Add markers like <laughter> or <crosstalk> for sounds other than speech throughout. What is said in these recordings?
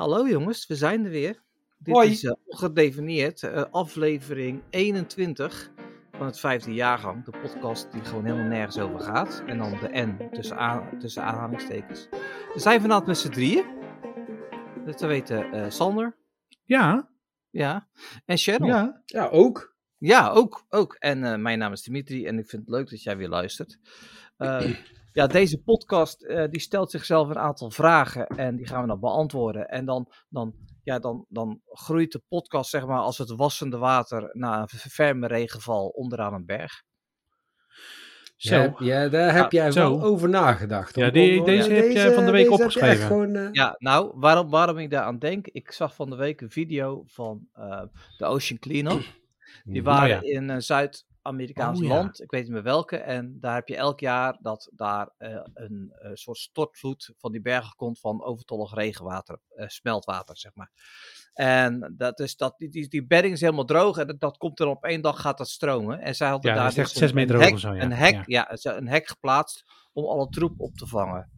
hallo jongens, we zijn er weer. Dit Hoi. is uh, ongedefinieerd, uh, aflevering 21 van het vijfde jaargang. De podcast die gewoon helemaal nergens over gaat. En dan de N tussen, aan, tussen aanhalingstekens. We zijn vanavond met z'n drieën. Dat weten uh, Sander. Ja. Ja. En Cheryl. Ja. Ja, ook. Ja, ook. ook. En uh, mijn naam is Dimitri en ik vind het leuk dat jij weer luistert. Ja, deze podcast uh, die stelt zichzelf een aantal vragen en die gaan we dan beantwoorden. En dan, dan, ja, dan, dan groeit de podcast zeg maar als het wassende water na een ferme regenval onderaan een berg. Zo. Ja, ja daar heb jij zo. wel over nagedacht. Ja, die, deze, deze heb jij van de week opgeschreven. Gewoon, uh... Ja, nou, waarom, waarom ik daar aan denk, ik zag van de week een video van uh, de Ocean Cleanup. Die waren oh, ja. in uh, Zuid-Amerikaans Oh, ja. land, ik weet niet meer welke. En daar heb je elk jaar dat daar uh, een uh, soort stortvloed van die bergen komt van overtollig regenwater, uh, smeltwater, zeg maar. En dat is dat, die, die, die bedding is helemaal droog en dat, dat komt er op één dag gaat dat stromen. En zij hadden Ja, daar dus zes meter een hek, zo, ja. een, hek, Ja. een hek geplaatst om alle troep op te vangen.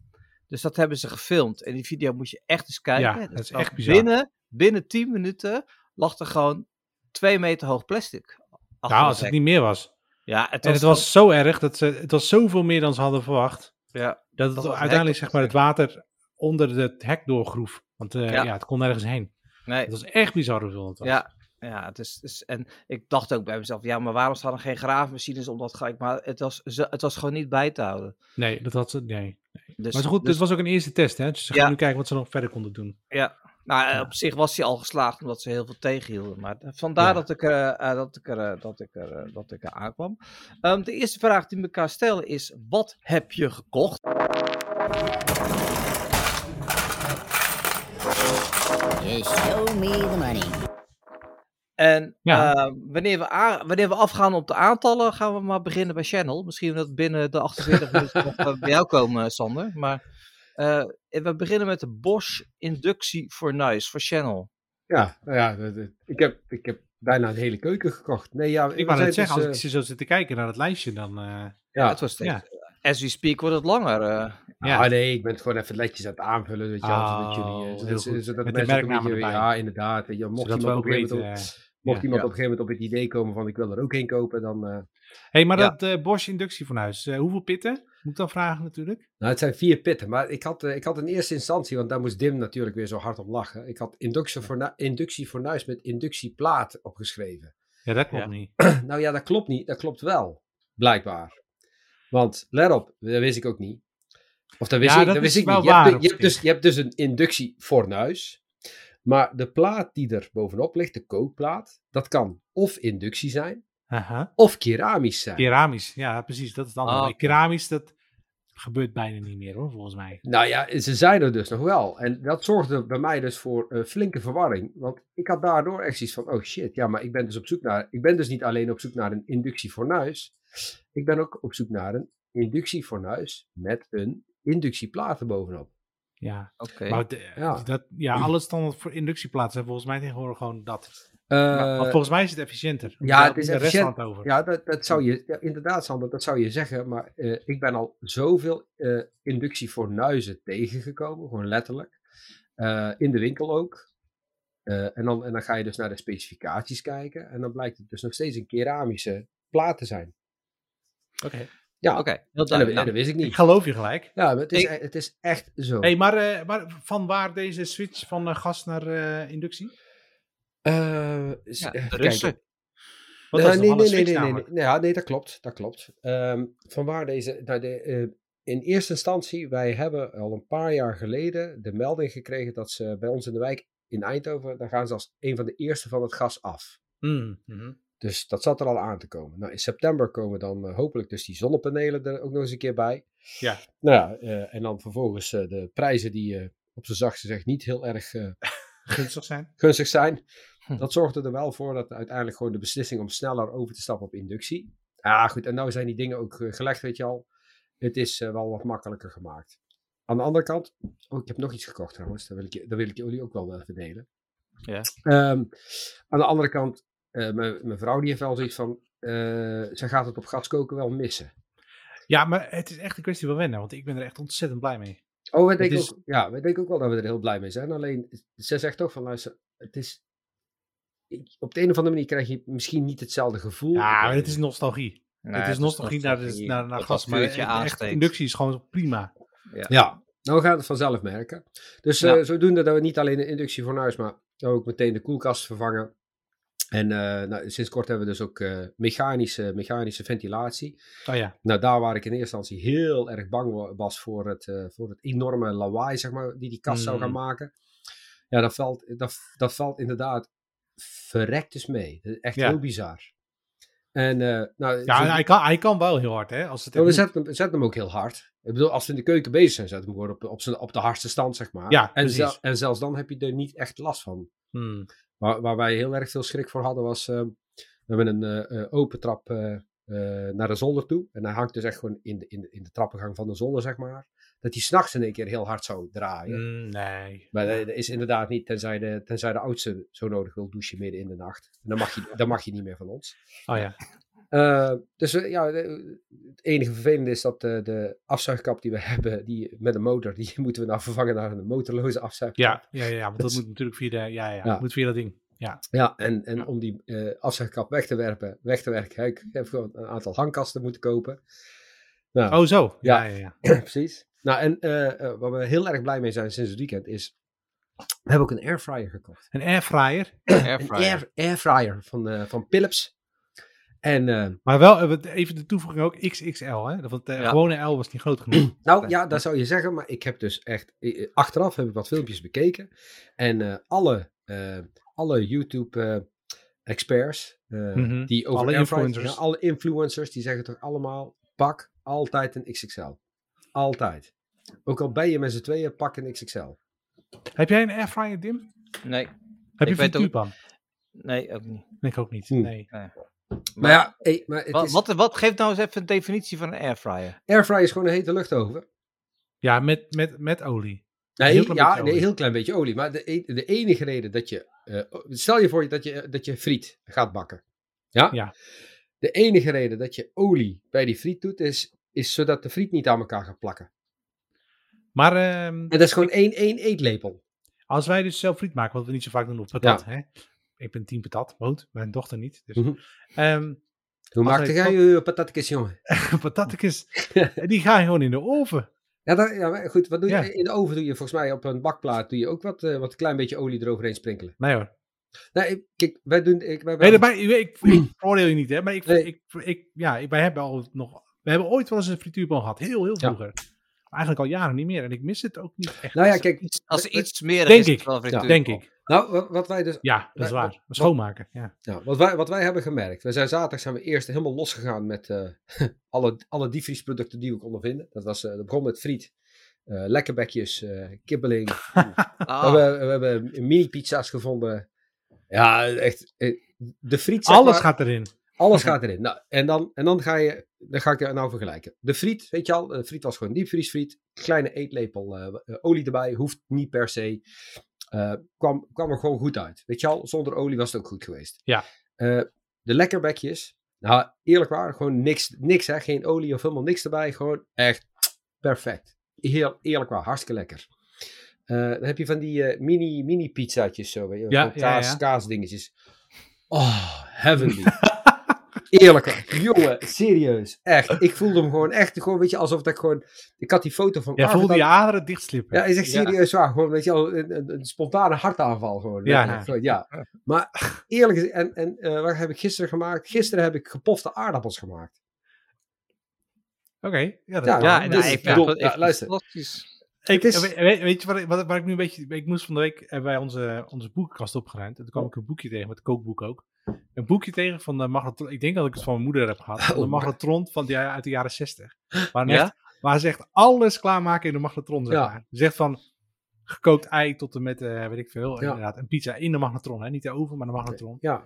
Dus dat hebben ze gefilmd. En die video moet je echt eens kijken. Dat is echt bizar. Binnen, binnen 10 minuten lag er gewoon twee meter hoog plastic. Nou, als het niet meer was. Ja, het En was, het was zo erg, dat ze, het was zoveel meer dan ze hadden verwacht. Ja, Dat het uiteindelijk zeg maar, het water onder het hek doorgroef. Want uh, Ja. ja. het kon nergens heen. nee. Het was echt bizar hoeveel het was. Ja, ja het is, en ik dacht ook bij mezelf, ja, maar waarom staan er geen graafmachines om dat gelijk? Maar het was, ze- het was gewoon niet bij te houden. Nee, dat had ze. Nee. Dus, Maar goed, dus- dit was ook een eerste test, hè? Dus ze Ja. gaan nu kijken wat ze nog verder konden doen. Ja, nou, eh, op zich was hij al geslaagd omdat ze heel veel tegenhielden. Maar eh, vandaar Ja. dat ik er, eh, dat ik er, eh, dat ik er, eh, dat ik er aankwam. Ehm, de eerste vraag die we elkaar stellen is: wat heb je gekocht? You show me the money. En Ja. eh, wanneer, we wanneer we afgaan op de aantallen, gaan we maar beginnen bij Channel. Misschien dat binnen de 48 minuten <laughs> nog eh, bij jou komen, Sander. Maar eh, we beginnen met de Bosch inductiefornuis voor Channel. Ja, nou ja, ik heb, ik heb bijna een hele keuken gekocht. Nee, ja, Ik wou net zeggen, dus, als ik zo zit te kijken naar het lijstje, dan... eh, eh, Ja, ja, het was ja. As we speak wordt het langer. eh. ja. Ah, nee, ik ben het gewoon even netjes aan het aanvullen, weet je Oh, jullie, eh, heel zodat, goed. zodat Met de mensen merknamen erbij. Ja, inderdaad, weet je, mocht zodat we iemand, ook weten... op, eh, mocht ja. iemand Ja. op een gegeven moment op het idee komen van ik wil er ook heen kopen, dan... eh, hey, maar Ja. dat eh Bosch inductiefornuis, eh hoeveel pitten? Moet ik dan vragen natuurlijk? Nou, het zijn vier pitten, maar ik had, ik had in eerste instantie, want daar moest Dim natuurlijk weer zo hard om lachen. Ik had inductiefornu- inductiefornuis met inductieplaat opgeschreven. Ja, dat klopt Ja. niet. <clears throat> nou ja, dat klopt niet. Dat klopt wel, blijkbaar. Want, let op, dat wist ik ook niet. Of dat wist Ja, ik, dat dat wist is ik wel niet. Je hebt, op je, hebt dus, je hebt dus een inductiefornuis. Maar de plaat die er bovenop ligt, de kookplaat, dat kan of inductie zijn, Aha. of keramisch zijn. Keramisch, ja precies, dat is het andere. Ah. Keramisch, dat gebeurt bijna niet meer hoor, volgens mij. Nou ja, ze zijn er dus nog wel. En dat zorgde bij mij dus voor een flinke verwarring. Want ik had daardoor echt zoiets van, oh shit, ja, maar ik ben dus op zoek naar... Ik ben dus niet alleen op zoek naar een inductiefornuis. Ik ben ook op zoek naar een inductiefornuis met een inductieplaat erbovenop. Ja, Oké. maar de- Ja. dat, ja, <clears throat> alle standaard voor inductieplaatsen volgens mij tegenwoordig gewoon dat. Eh, Want volgens mij is het efficiënter. ja, Daar het is de rest efficiënt. van het over. ja, dat, dat zou je... Ja, inderdaad, Sander, dat zou je zeggen. Maar eh, ik ben al zoveel eh inductiefornuizen tegengekomen. Gewoon letterlijk. In de winkel ook. En, dan, en dan ga je dus naar de specificaties kijken. En dan blijkt het dus nog steeds een keramische plaat te zijn. Oké. Ja, Oké, heel en dat, dat wist ik Ik niet. geloof je gelijk. Ja, het is, Ik- e- het is echt zo. Hey, maar, eh, maar van waar deze switch van eh, gas naar eh, inductie? Eh, Ja. Russen. Nee, nee, nee, nee, nee, nee. Ja, nee, dat klopt. Dat klopt. Ehm vanwaar deze. Nou, de, eh, in eerste instantie, wij hebben al een paar jaar geleden de melding gekregen dat ze bij ons in de wijk in Eindhoven, daar gaan ze als een van de eerste van het gas af. Mm, mhm. Dus dat zat er al aan te komen. Nou, in september komen dan eh, hopelijk dus die zonnepanelen er ook nog eens een keer bij. Ja. Nou ja, eh, en dan vervolgens eh, de prijzen die op zijn zachtste gezegd niet heel erg <laughs> Gunstig zijn. gunstig zijn. Hm. Dat zorgde er wel voor dat uiteindelijk gewoon de beslissing om sneller over te stappen op inductie. Ja, goed, en nou zijn die dingen ook gelegd, weet je al. Het is wel wat makkelijker gemaakt. Aan de andere kant, oh, ik heb nog iets gekocht trouwens, dat wil ik, dat wil ik jullie ook wel even delen. Ja. Ehm, aan de andere kant, mijn mijn vrouw die heeft wel zoiets van, eh zij gaat het op gas koken wel missen. Ja, maar het is echt een kwestie van wennen, want ik ben er echt ontzettend blij mee. Oh, wij denken, is- ook, ja, wij denken ook wel dat we er heel blij mee zijn. Alleen, ze zegt toch van, luister, het is... ik- op de een of andere manier krijg je misschien niet hetzelfde gevoel. Ja, maar het is nostalgie. Nee, het is nostalgie naar, nostalgie. naar, naar gas. Maar echt, echt inductie is gewoon prima. Ja, nou we gaan het vanzelf merken. Dus Ja. eh, zodoende dat we niet alleen de inductie voor huis, maar ook meteen de koelkast vervangen. En eh, nou, sinds kort hebben we dus ook eh, mechanische, mechanische ventilatie. Oh ja. Nou, daar waar ik in eerste instantie heel erg bang wa- was voor het, eh, voor het enorme lawaai, zeg maar, die die kast zou gaan Mm. maken. Ja, dat valt, dat, dat valt inderdaad verrekt dus mee. Echt Ja. heel bizar. En, nou, Ja, zo- hij kan, hij kan wel heel hard, hè? Als het maar we zetten hem, zetten hem ook heel hard. Ik bedoel, als we in de keuken bezig zijn, zetten we hem gewoon op, op, zijn, op de hardste stand, zeg maar. Ja, en, zel- en zelfs dan heb je er niet echt last van. Hmm. Waar, waar wij heel erg veel schrik voor hadden was, eh, we hebben een eh, open trap eh, naar de zolder toe. En hij hangt dus echt gewoon in de, in de, in de trappengang van de zolder, zeg maar. Dat hij s'nachts in één keer heel hard zou draaien. Hmm, nee. Maar dat, dat is inderdaad niet, tenzij de, tenzij de oudste zo nodig wil douchen midden in de nacht. En dan mag je, dan mag je niet meer van ons. Oh ja. Eh, dus eh, ja, de- het enige vervelende is dat de, de afzuigkap die we <laughs> hebben, die, met een motor, die <laughs> moeten we nou vervangen naar een motorloze afzuigkap. Ja, ja, ja, want dat <laughs> moet natuurlijk via de... Ja, ja, Ja. dat moet via dat ding. Ja. Ja, en, en Ja. om die eh, afzuigkap weg te werpen, weg te werken, heb ik heb gewoon een aantal hangkasten moeten kopen. Nou, Oh, zo. Ja, Ja. ja, <clears throat> precies. Nou, en eh, eh, waar we heel erg blij mee zijn sinds het weekend is, we hebben ook een airfryer gekocht. Een airfryer. Een Airfryer. air, airfryer van, eh, van Philips. En eh, Maar wel, eh, even de toevoeging ook, XXL, hè? Want de Ja. gewone L was niet groot genoeg. <clears throat> Nou ja, dat zou je zeggen, maar ik heb dus echt, eh, achteraf heb ik wat filmpjes bekeken en eh, alle, eh, alle YouTube-experts, Mhm. die over Alle influencers. ja, alle influencers, die zeggen toch allemaal, pak altijd een XXL. Altijd. Ook al ben je met z'n tweeën, pak een XXL. Heb jij een airfryer, Dim? Nee, Heb Ik je weet ook- nee, ook niet. Nee, ik ook niet. Hm. Nee. Maar ja, hey, maar het wat, is, wat, wat geeft nou eens even een definitie van een airfryer? airfryer is gewoon een hete luchtoven. Ja, met, met, met olie. Nee, heel klein ja, beetje nee, heel klein beetje olie. Maar de, e- de enige reden dat je... eh, stel je voor dat je, dat je friet gaat bakken. Ja? Ja. De enige reden dat je olie bij die friet doet, is, is zodat de friet niet aan elkaar gaat plakken. Maar ehm, En dat is gewoon één, één eetlepel. als wij dus zelf friet maken, wat we niet zo vaak doen op patat, hè? Ik ben team patat, woont, mijn dochter niet. Dus, ehm, Hoe maakte jij je patatjes, jongen? <laughs> patatjes, <laughs> die gaan gewoon in de oven. Ja, dat, ja, maar goed, wat doe je? Ja. In de oven doe je volgens mij op een bakplaat doe je ook wat, eh, wat een klein beetje olie eroverheen sprinkelen. Nee hoor. Nee, kijk, wij doen... Ik, wij, Nee, daarbij, ik, ik, ik veroordeel je niet, hè? Maar ik, Nee. ik, ik, ja, wij hebben al nog. We hebben ooit wel eens een frituurpan gehad, heel, heel Ja. vroeger. Maar eigenlijk al jaren niet meer. En ik mis het ook niet echt. Nou ja, kijk, Als er iets meer Denk is, ik. denk ik. Nou, wat, wij dus Ja, dat is Wij- waar. Schoonmaken, ja. Ja, wat, wij, wat wij hebben gemerkt. We zijn zaterdag zijn we eerst helemaal losgegaan met eh, <laughs> alle, alle diepvriesproducten die we konden vinden. Dat, was, eh, dat begon met friet, eh lekkerbekjes, kibbeling. Ah, <laughs> we, hebben, we hebben mini-pizza's gevonden. Ja, echt. De friet, Alles maar, gaat erin. alles gaat erin. Nou, en dan, en dan, ga je, dan ga ik je nou vergelijken. De friet, weet je al, de friet was gewoon diepvriesfriet. Kleine eetlepel olie erbij, hoeft niet per se. Eh, kwam, kwam er gewoon goed uit. Weet je al, zonder olie was het ook goed geweest. Ja. Eh, de lekkerbekjes, nou eerlijk waar, gewoon niks, niks hè, geen olie of helemaal niks erbij. Gewoon echt perfect. Heel eerlijk waar, hartstikke lekker. Eh, dan heb je van die mini, mini pizzaatjes zo, weet je, ja, kaas, ja. kaasdingetjes. Oh, heavenly. <laughs> Eerlijk, waar. jongen, serieus, echt. <laughs> Ik voelde hem gewoon echt, gewoon, weet je, alsof dat ik gewoon, ik had die foto van Jij voelde je aderen dichtslippen. ja, is echt Ja. serieus waar. Gewoon, weet je wel, een, een, een spontane hartaanval gewoon. Ja. Ja, gewoon, ja. Maar eerlijk gezegd, en, en eh, wat heb ik gisteren gemaakt? Gisteren heb ik gepofte aardappels gemaakt. Oké. Ja, dat Ja, ja, dus nou, ik bedoel, ja, luister. fantastisch. Ik, is- weet, weet- je wat, ik- wat, waar ik nu een beetje... Ik moest van de week hebben wij onze, onze boekenkast opgeruimd. En toen kwam ik een boekje tegen, met kookboek ook. Een boekje tegen van de magnetron. Ik denk dat ik het van mijn moeder heb gehad. <laughs> Van de Oh, magnetron van die, uit de jaren 60. Waar, Ja? echt, waar ze echt alles klaarmaken in de magnetron. Zeg Ja. maar. Ze zegt van gekookt ei tot en met, eh, weet ik veel, Ja. inderdaad. Een pizza in de magnetron. Hè? Niet de oven, maar de magnetron. Ja,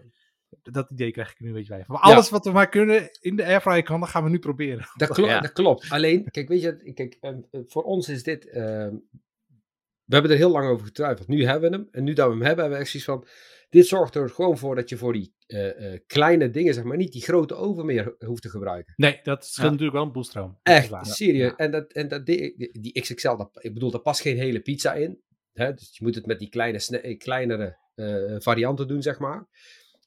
Dat idee krijg ik nu een beetje bij. Maar Ja. alles wat we maar kunnen in de airfryer kan, dat gaan we nu proberen. dat, Ja. dat klopt. Alleen, kijk, weet je, kijk, eh, eh, voor ons is dit, ehm, we hebben er heel lang over getwijfeld. Nu hebben we hem. En nu dat we hem hebben, hebben we echt zoiets van... Dit zorgt er gewoon voor dat je voor die eh, eh, kleine dingen, zeg maar, niet die grote oven meer hoeft te gebruiken. Nee, dat scheelt Ja. natuurlijk wel een boelstroom. Echt, waar. serieus. Ja. En, dat, en dat, die, die XXL, dat, ik bedoel, daar past geen hele pizza in. Hè? Dus je moet het met die kleine, kleinere eh, varianten doen, zeg maar.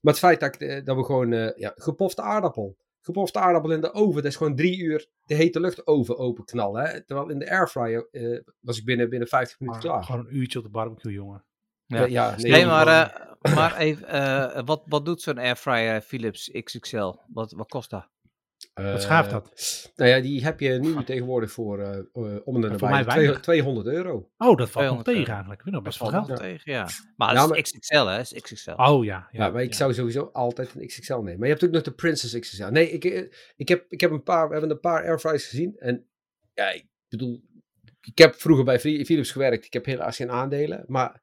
Maar het feit dat, ik, eh, dat we gewoon, eh, ja, gepofte aardappel. Gepofte aardappel in de oven, dat is gewoon drie uur de hete lucht oven openknallen. Hè? Terwijl in de airfryer eh, was ik binnen, binnen 50 minuten Maar klaar. Gewoon een uurtje op de barbecue, jongen. Ja. Ja, Nee, maar, eh, maar even, eh, wat, wat doet zo'n airfryer Philips XXL? Wat, wat kost dat? Wat schaeft dat? Nou ja, die heb je nu tegenwoordig voor eh, eh, om en voor nabij mij de weinig. 200 euro. Oh, dat valt nog 200 tegen eigenlijk. Ik vind nog best wel valt geld. nog tegen, ja. Maar Ja, dat maar- is XXL, hè? Is XXL. Oh ja. Ja, maar ik ja. zou sowieso altijd een XXL nemen. Maar je hebt ook nog de Princess XXL. Nee, ik, eh, ik, heb, ik heb een paar, we hebben een paar airfryers gezien. En ja, ik bedoel, ik heb vroeger bij Phili- Philips gewerkt. Ik heb helaas geen aandelen. Maar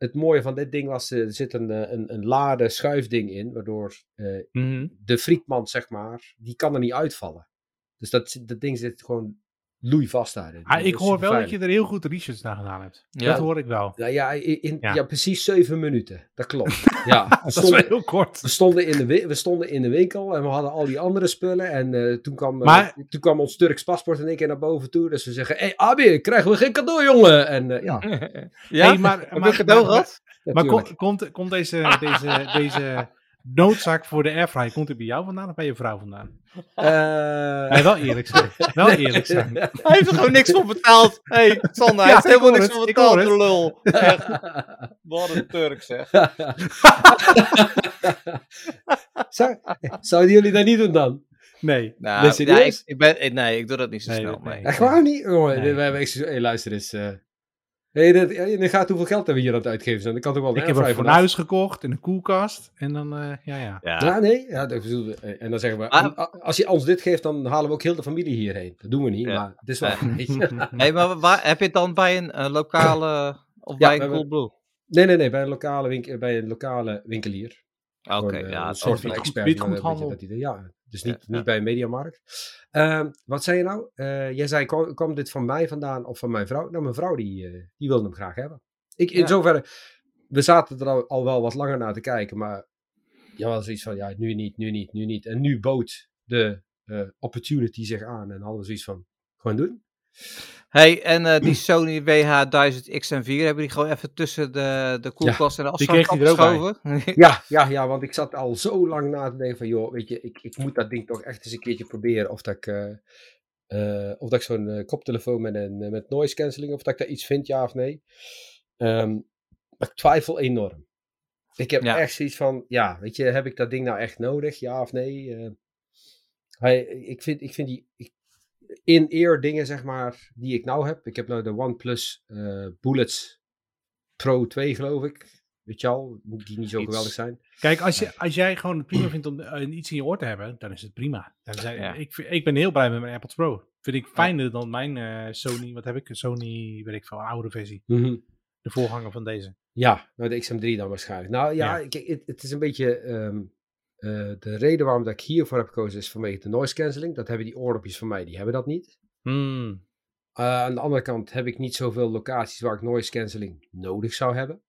het mooie van dit ding was, eh, er zit een, eh, een, een lade schuifding in. Waardoor eh, Mhm. de frietmand, zeg maar, die kan er niet uitvallen. Dus dat, dat ding zit gewoon loeivast daarin. Ah, ik hoor wel dat je er heel goed research naar gedaan hebt. Ja. Dat hoor ik wel. Nou ja, in, Ja. ja. precies zeven minuten. Dat klopt. <laughs> Ja, we Dat is wel stonden, heel kort. we, stonden in de, we stonden in de winkel en we hadden al die andere spullen. En eh, toen, kwam, eh, Maar- toen kwam ons Turks paspoort in één keer naar boven toe. Dus we zeggen, hé hey, Abi, krijgen we geen cadeau, jongen? En eh, ja, <laughs> Ja? Hey, maar, maar, een cadeau maar- gehad? Maar natuurlijk. komt, komt, komt deze, deze, deze noodzaak voor de airfryer, komt die bij jou vandaan of bij je vrouw vandaan? <laughs> Eh, Nee, wel eerlijk zijn. Wel eerlijk zijn. <laughs> Hij heeft er gewoon niks voor betaald. Hé, hey, Sander, hij Ja, heeft helemaal niks het, voor ik betaald, de lul. <laughs> Echt, wat een Turk, zeg. Zou- Zouden jullie dat niet doen dan? Nee. Nou, Ben ja, ik, serieus? ik ben, nee, ik doe dat niet zo Nee, snel. Nee. nee. Echt waar niet? Jongen, Nee. hey, luister eens. eh hey, dat, ja, dan gaat hoeveel geld hebben we hier aan het uitgeven zijn? Dan kan toch wel een Ik heb een fornuis gekocht en een koelkast. En dan, eh, ja, ja. Ja. Ja, nee. Ja, dat. Eh, En dan zeggen we, Ah. als je ons dit geeft, dan halen we ook heel de familie hierheen. Dat doen we niet, Ja. maar het is wel... <laughs> Hey, maar waar, heb je het dan bij een eh, lokale of Ja, bij een Coolblue? nee, nee, nee. Bij een lokale, winkel, bij een lokale winkelier. Oké, ja. een het soort van expert. Dat die- ja, dus niet, niet bij een mediamarkt. Ehm, wat zei je nou? Eh, jij zei, kwam, kwam dit van mij vandaan of van mijn vrouw? Nou, mijn vrouw die, eh, die wilde hem graag hebben. Ik, in zoverre, we zaten er al, al wel wat langer naar te kijken, maar ja, was zoiets van, ja, nu niet, nu niet, nu niet. En nu bood de eh, opportunity zich aan en hadden we zoiets van, gewoon doen. Hey, en eh, die Sony WH-1000XM4, hebben die gewoon even tussen de, de koelkast en de er ook geschoven? <laughs> Ja, ja, ja, want ik zat al zo lang na te denken van, joh, weet je, ik, ik moet dat ding toch echt eens een keertje proberen. Of dat ik, eh, eh, of dat ik zo'n koptelefoon met, een, met noise cancelling, of dat ik daar iets vind, ja of nee. Ehm, ik twijfel enorm. Ik heb Ja. echt zoiets van, ja, weet je, heb ik dat ding nou echt nodig, ja of nee? Eh, hij, ik, vind, ik vind die ik- in-ear dingen, zeg maar, die ik nou heb. Ik heb nou de OnePlus eh, Bullets Pro 2, geloof ik. Weet je al, die niet zo Iets. geweldig zijn. Kijk, als, je, als jij gewoon het prima vindt om eh, iets in je oor te hebben, dan is het prima. Dan zijn, Ja. ik, vind- ik ben heel blij met mijn AirPods Pro. Vind ik fijner dan mijn eh, Sony, wat heb ik? Een Sony, weet ik veel, een oude versie. De voorganger van deze. Ja, nou de XM3 dan waarschijnlijk. Nou ja, Ja. kijk, het, het is een beetje... ehm, eh, de reden waarom dat ik hiervoor heb gekozen is vanwege de noise cancelling. Dat hebben die oordopjes van mij, die hebben dat niet. Hmm. Eh, aan de andere kant heb ik niet zoveel locaties waar ik noise cancelling nodig zou hebben.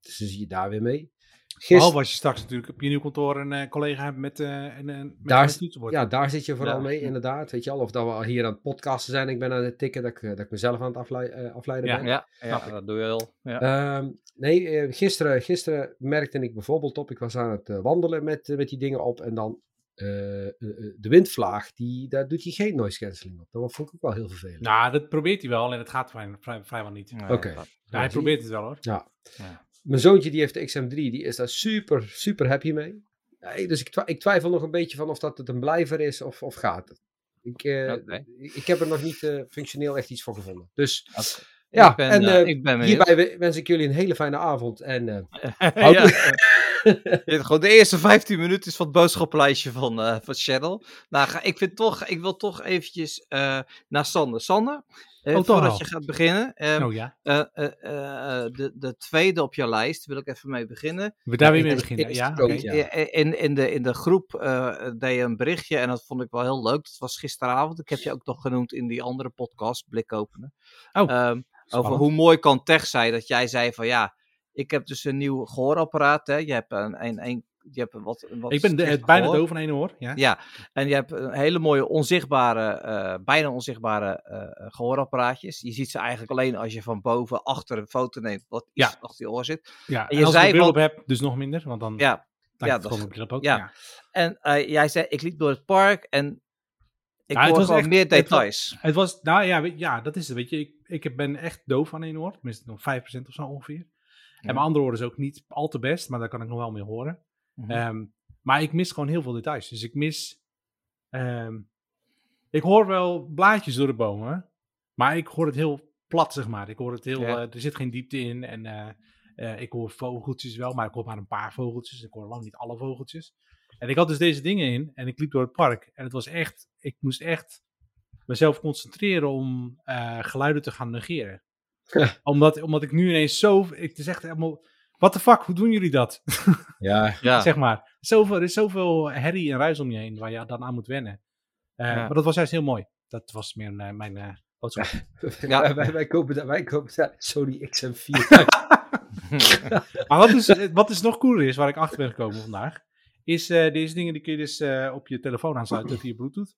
Dus dan zie je daar weer mee. Gisteren, Behalve als je straks natuurlijk op je nieuw kantoor een eh, collega hebt met, eh een, een, met Daar een toetsenbord. ja, daar zit je vooral Ja. mee, inderdaad. Weet je al, of dat we al hier aan het podcasten zijn. Ik ben aan het tikken, dat ik, eh, dat ik mezelf aan het aflei- eh, afleiden Ja. ben. Ja, ja dat doe je wel. Ja. Ehm, nee, eh, gisteren, gisteren merkte ik bijvoorbeeld op, ik was aan het eh, wandelen met, eh, met die dingen op en dan eh, eh, eh, de windvlaag, die, daar doet hij geen noise cancelling op. Dat vond ik ook wel heel vervelend. Nou, dat probeert hij wel en het gaat vrij, vrij- vrijwel niet. Nee, Oké. dat- Ja, hij probeert het wel hoor. Ja. Mijn zoontje die heeft de XM3, die is daar super, super happy mee. Nee, dus ik, twi- ik twijfel nog een beetje van of dat het een blijver is of, of gaat het. Ik, eh, ik, heb er nog niet eh, functioneel echt iets voor gevonden. Dus ja, ik ben, en eh, eh, ik ben benieuwd. hierbij we- wens ik jullie een hele fijne avond. En eh, <laughs> ja. <laughs> <laughs> Gewoon de eerste 15 minuten is van het boodschappenlijstje van, eh van Channel. Nou, ga, ik, vind toch, ik wil toch eventjes eh, naar Sander. Sander, eh, Oh, voordat al. je gaat beginnen. ehm, Oh ja, de, de tweede op jouw lijst wil ik even mee beginnen. we daar weer mee beginnen. Ja. In, in, de, in de groep deed je een berichtje en dat vond ik wel heel leuk. Dat was gisteravond. Ik heb je ook nog genoemd in die andere podcast, Blik openen. Oh. Ehm, over hoe mooi kan tech zijn. Dat jij zei van ja, ik heb dus een nieuw gehoorapparaat. Hè. Je hebt een, een, een je hebt wat, wat Ik ben de, slecht het bijna doof van één oor. Ja. Ja, en je hebt een hele mooie onzichtbare, eh, bijna onzichtbare eh, gehoorapparaatjes. Je ziet ze eigenlijk alleen als je van boven achter een foto neemt wat iets achter je oor zit. ja. En En, je als zei een bril van- op heb, dus nog minder. Want dan Ja, ja, dat bril op ook. ja. Ja. en eh, jij zei, ik liep door het park en ik het hoor was gewoon echt- meer het was- details. Het was, nou ja, ja, dat is het. Weet je, ik, ik ben echt doof aan één oor. Tenminste, nog 5% of zo ongeveer. En mijn andere oor is ook niet al te best, maar daar kan ik nog wel mee horen. Mhm. Ehm, maar ik mis gewoon heel veel details. Dus ik mis. ehm, ik hoor wel blaadjes door de bomen, maar ik hoor het heel plat, zeg maar. Ik hoor het heel. Ja. eh, er zit geen diepte in. En eh, eh, ik hoor vogeltjes wel, maar ik hoor maar een paar vogeltjes. Ik hoor lang niet alle vogeltjes. En ik had dus deze dingen in en ik liep door het park. En het was echt. Ik moest echt mezelf concentreren om geluiden te gaan negeren. Omdat, omdat ik nu ineens zo. Ik, het is echt helemaal. What the fuck, hoe doen jullie dat? <laughs> Ja, ja, zeg maar. Zoveel, er is zoveel herrie en ruis om je heen waar je dan aan moet wennen. Eh, Ja. Maar dat was juist heel mooi. Dat was meer een, eh, mijn eh, boodschap. Ja. <laughs> <laughs> wij, wij, kopen daar, wij kopen daar Sony XM4. maar wat, is, eh, wat is nog cooler is, waar ik achter ben gekomen vandaag, is eh, deze dingen die kun je dus eh, op je telefoon aansluiten via Bluetooth.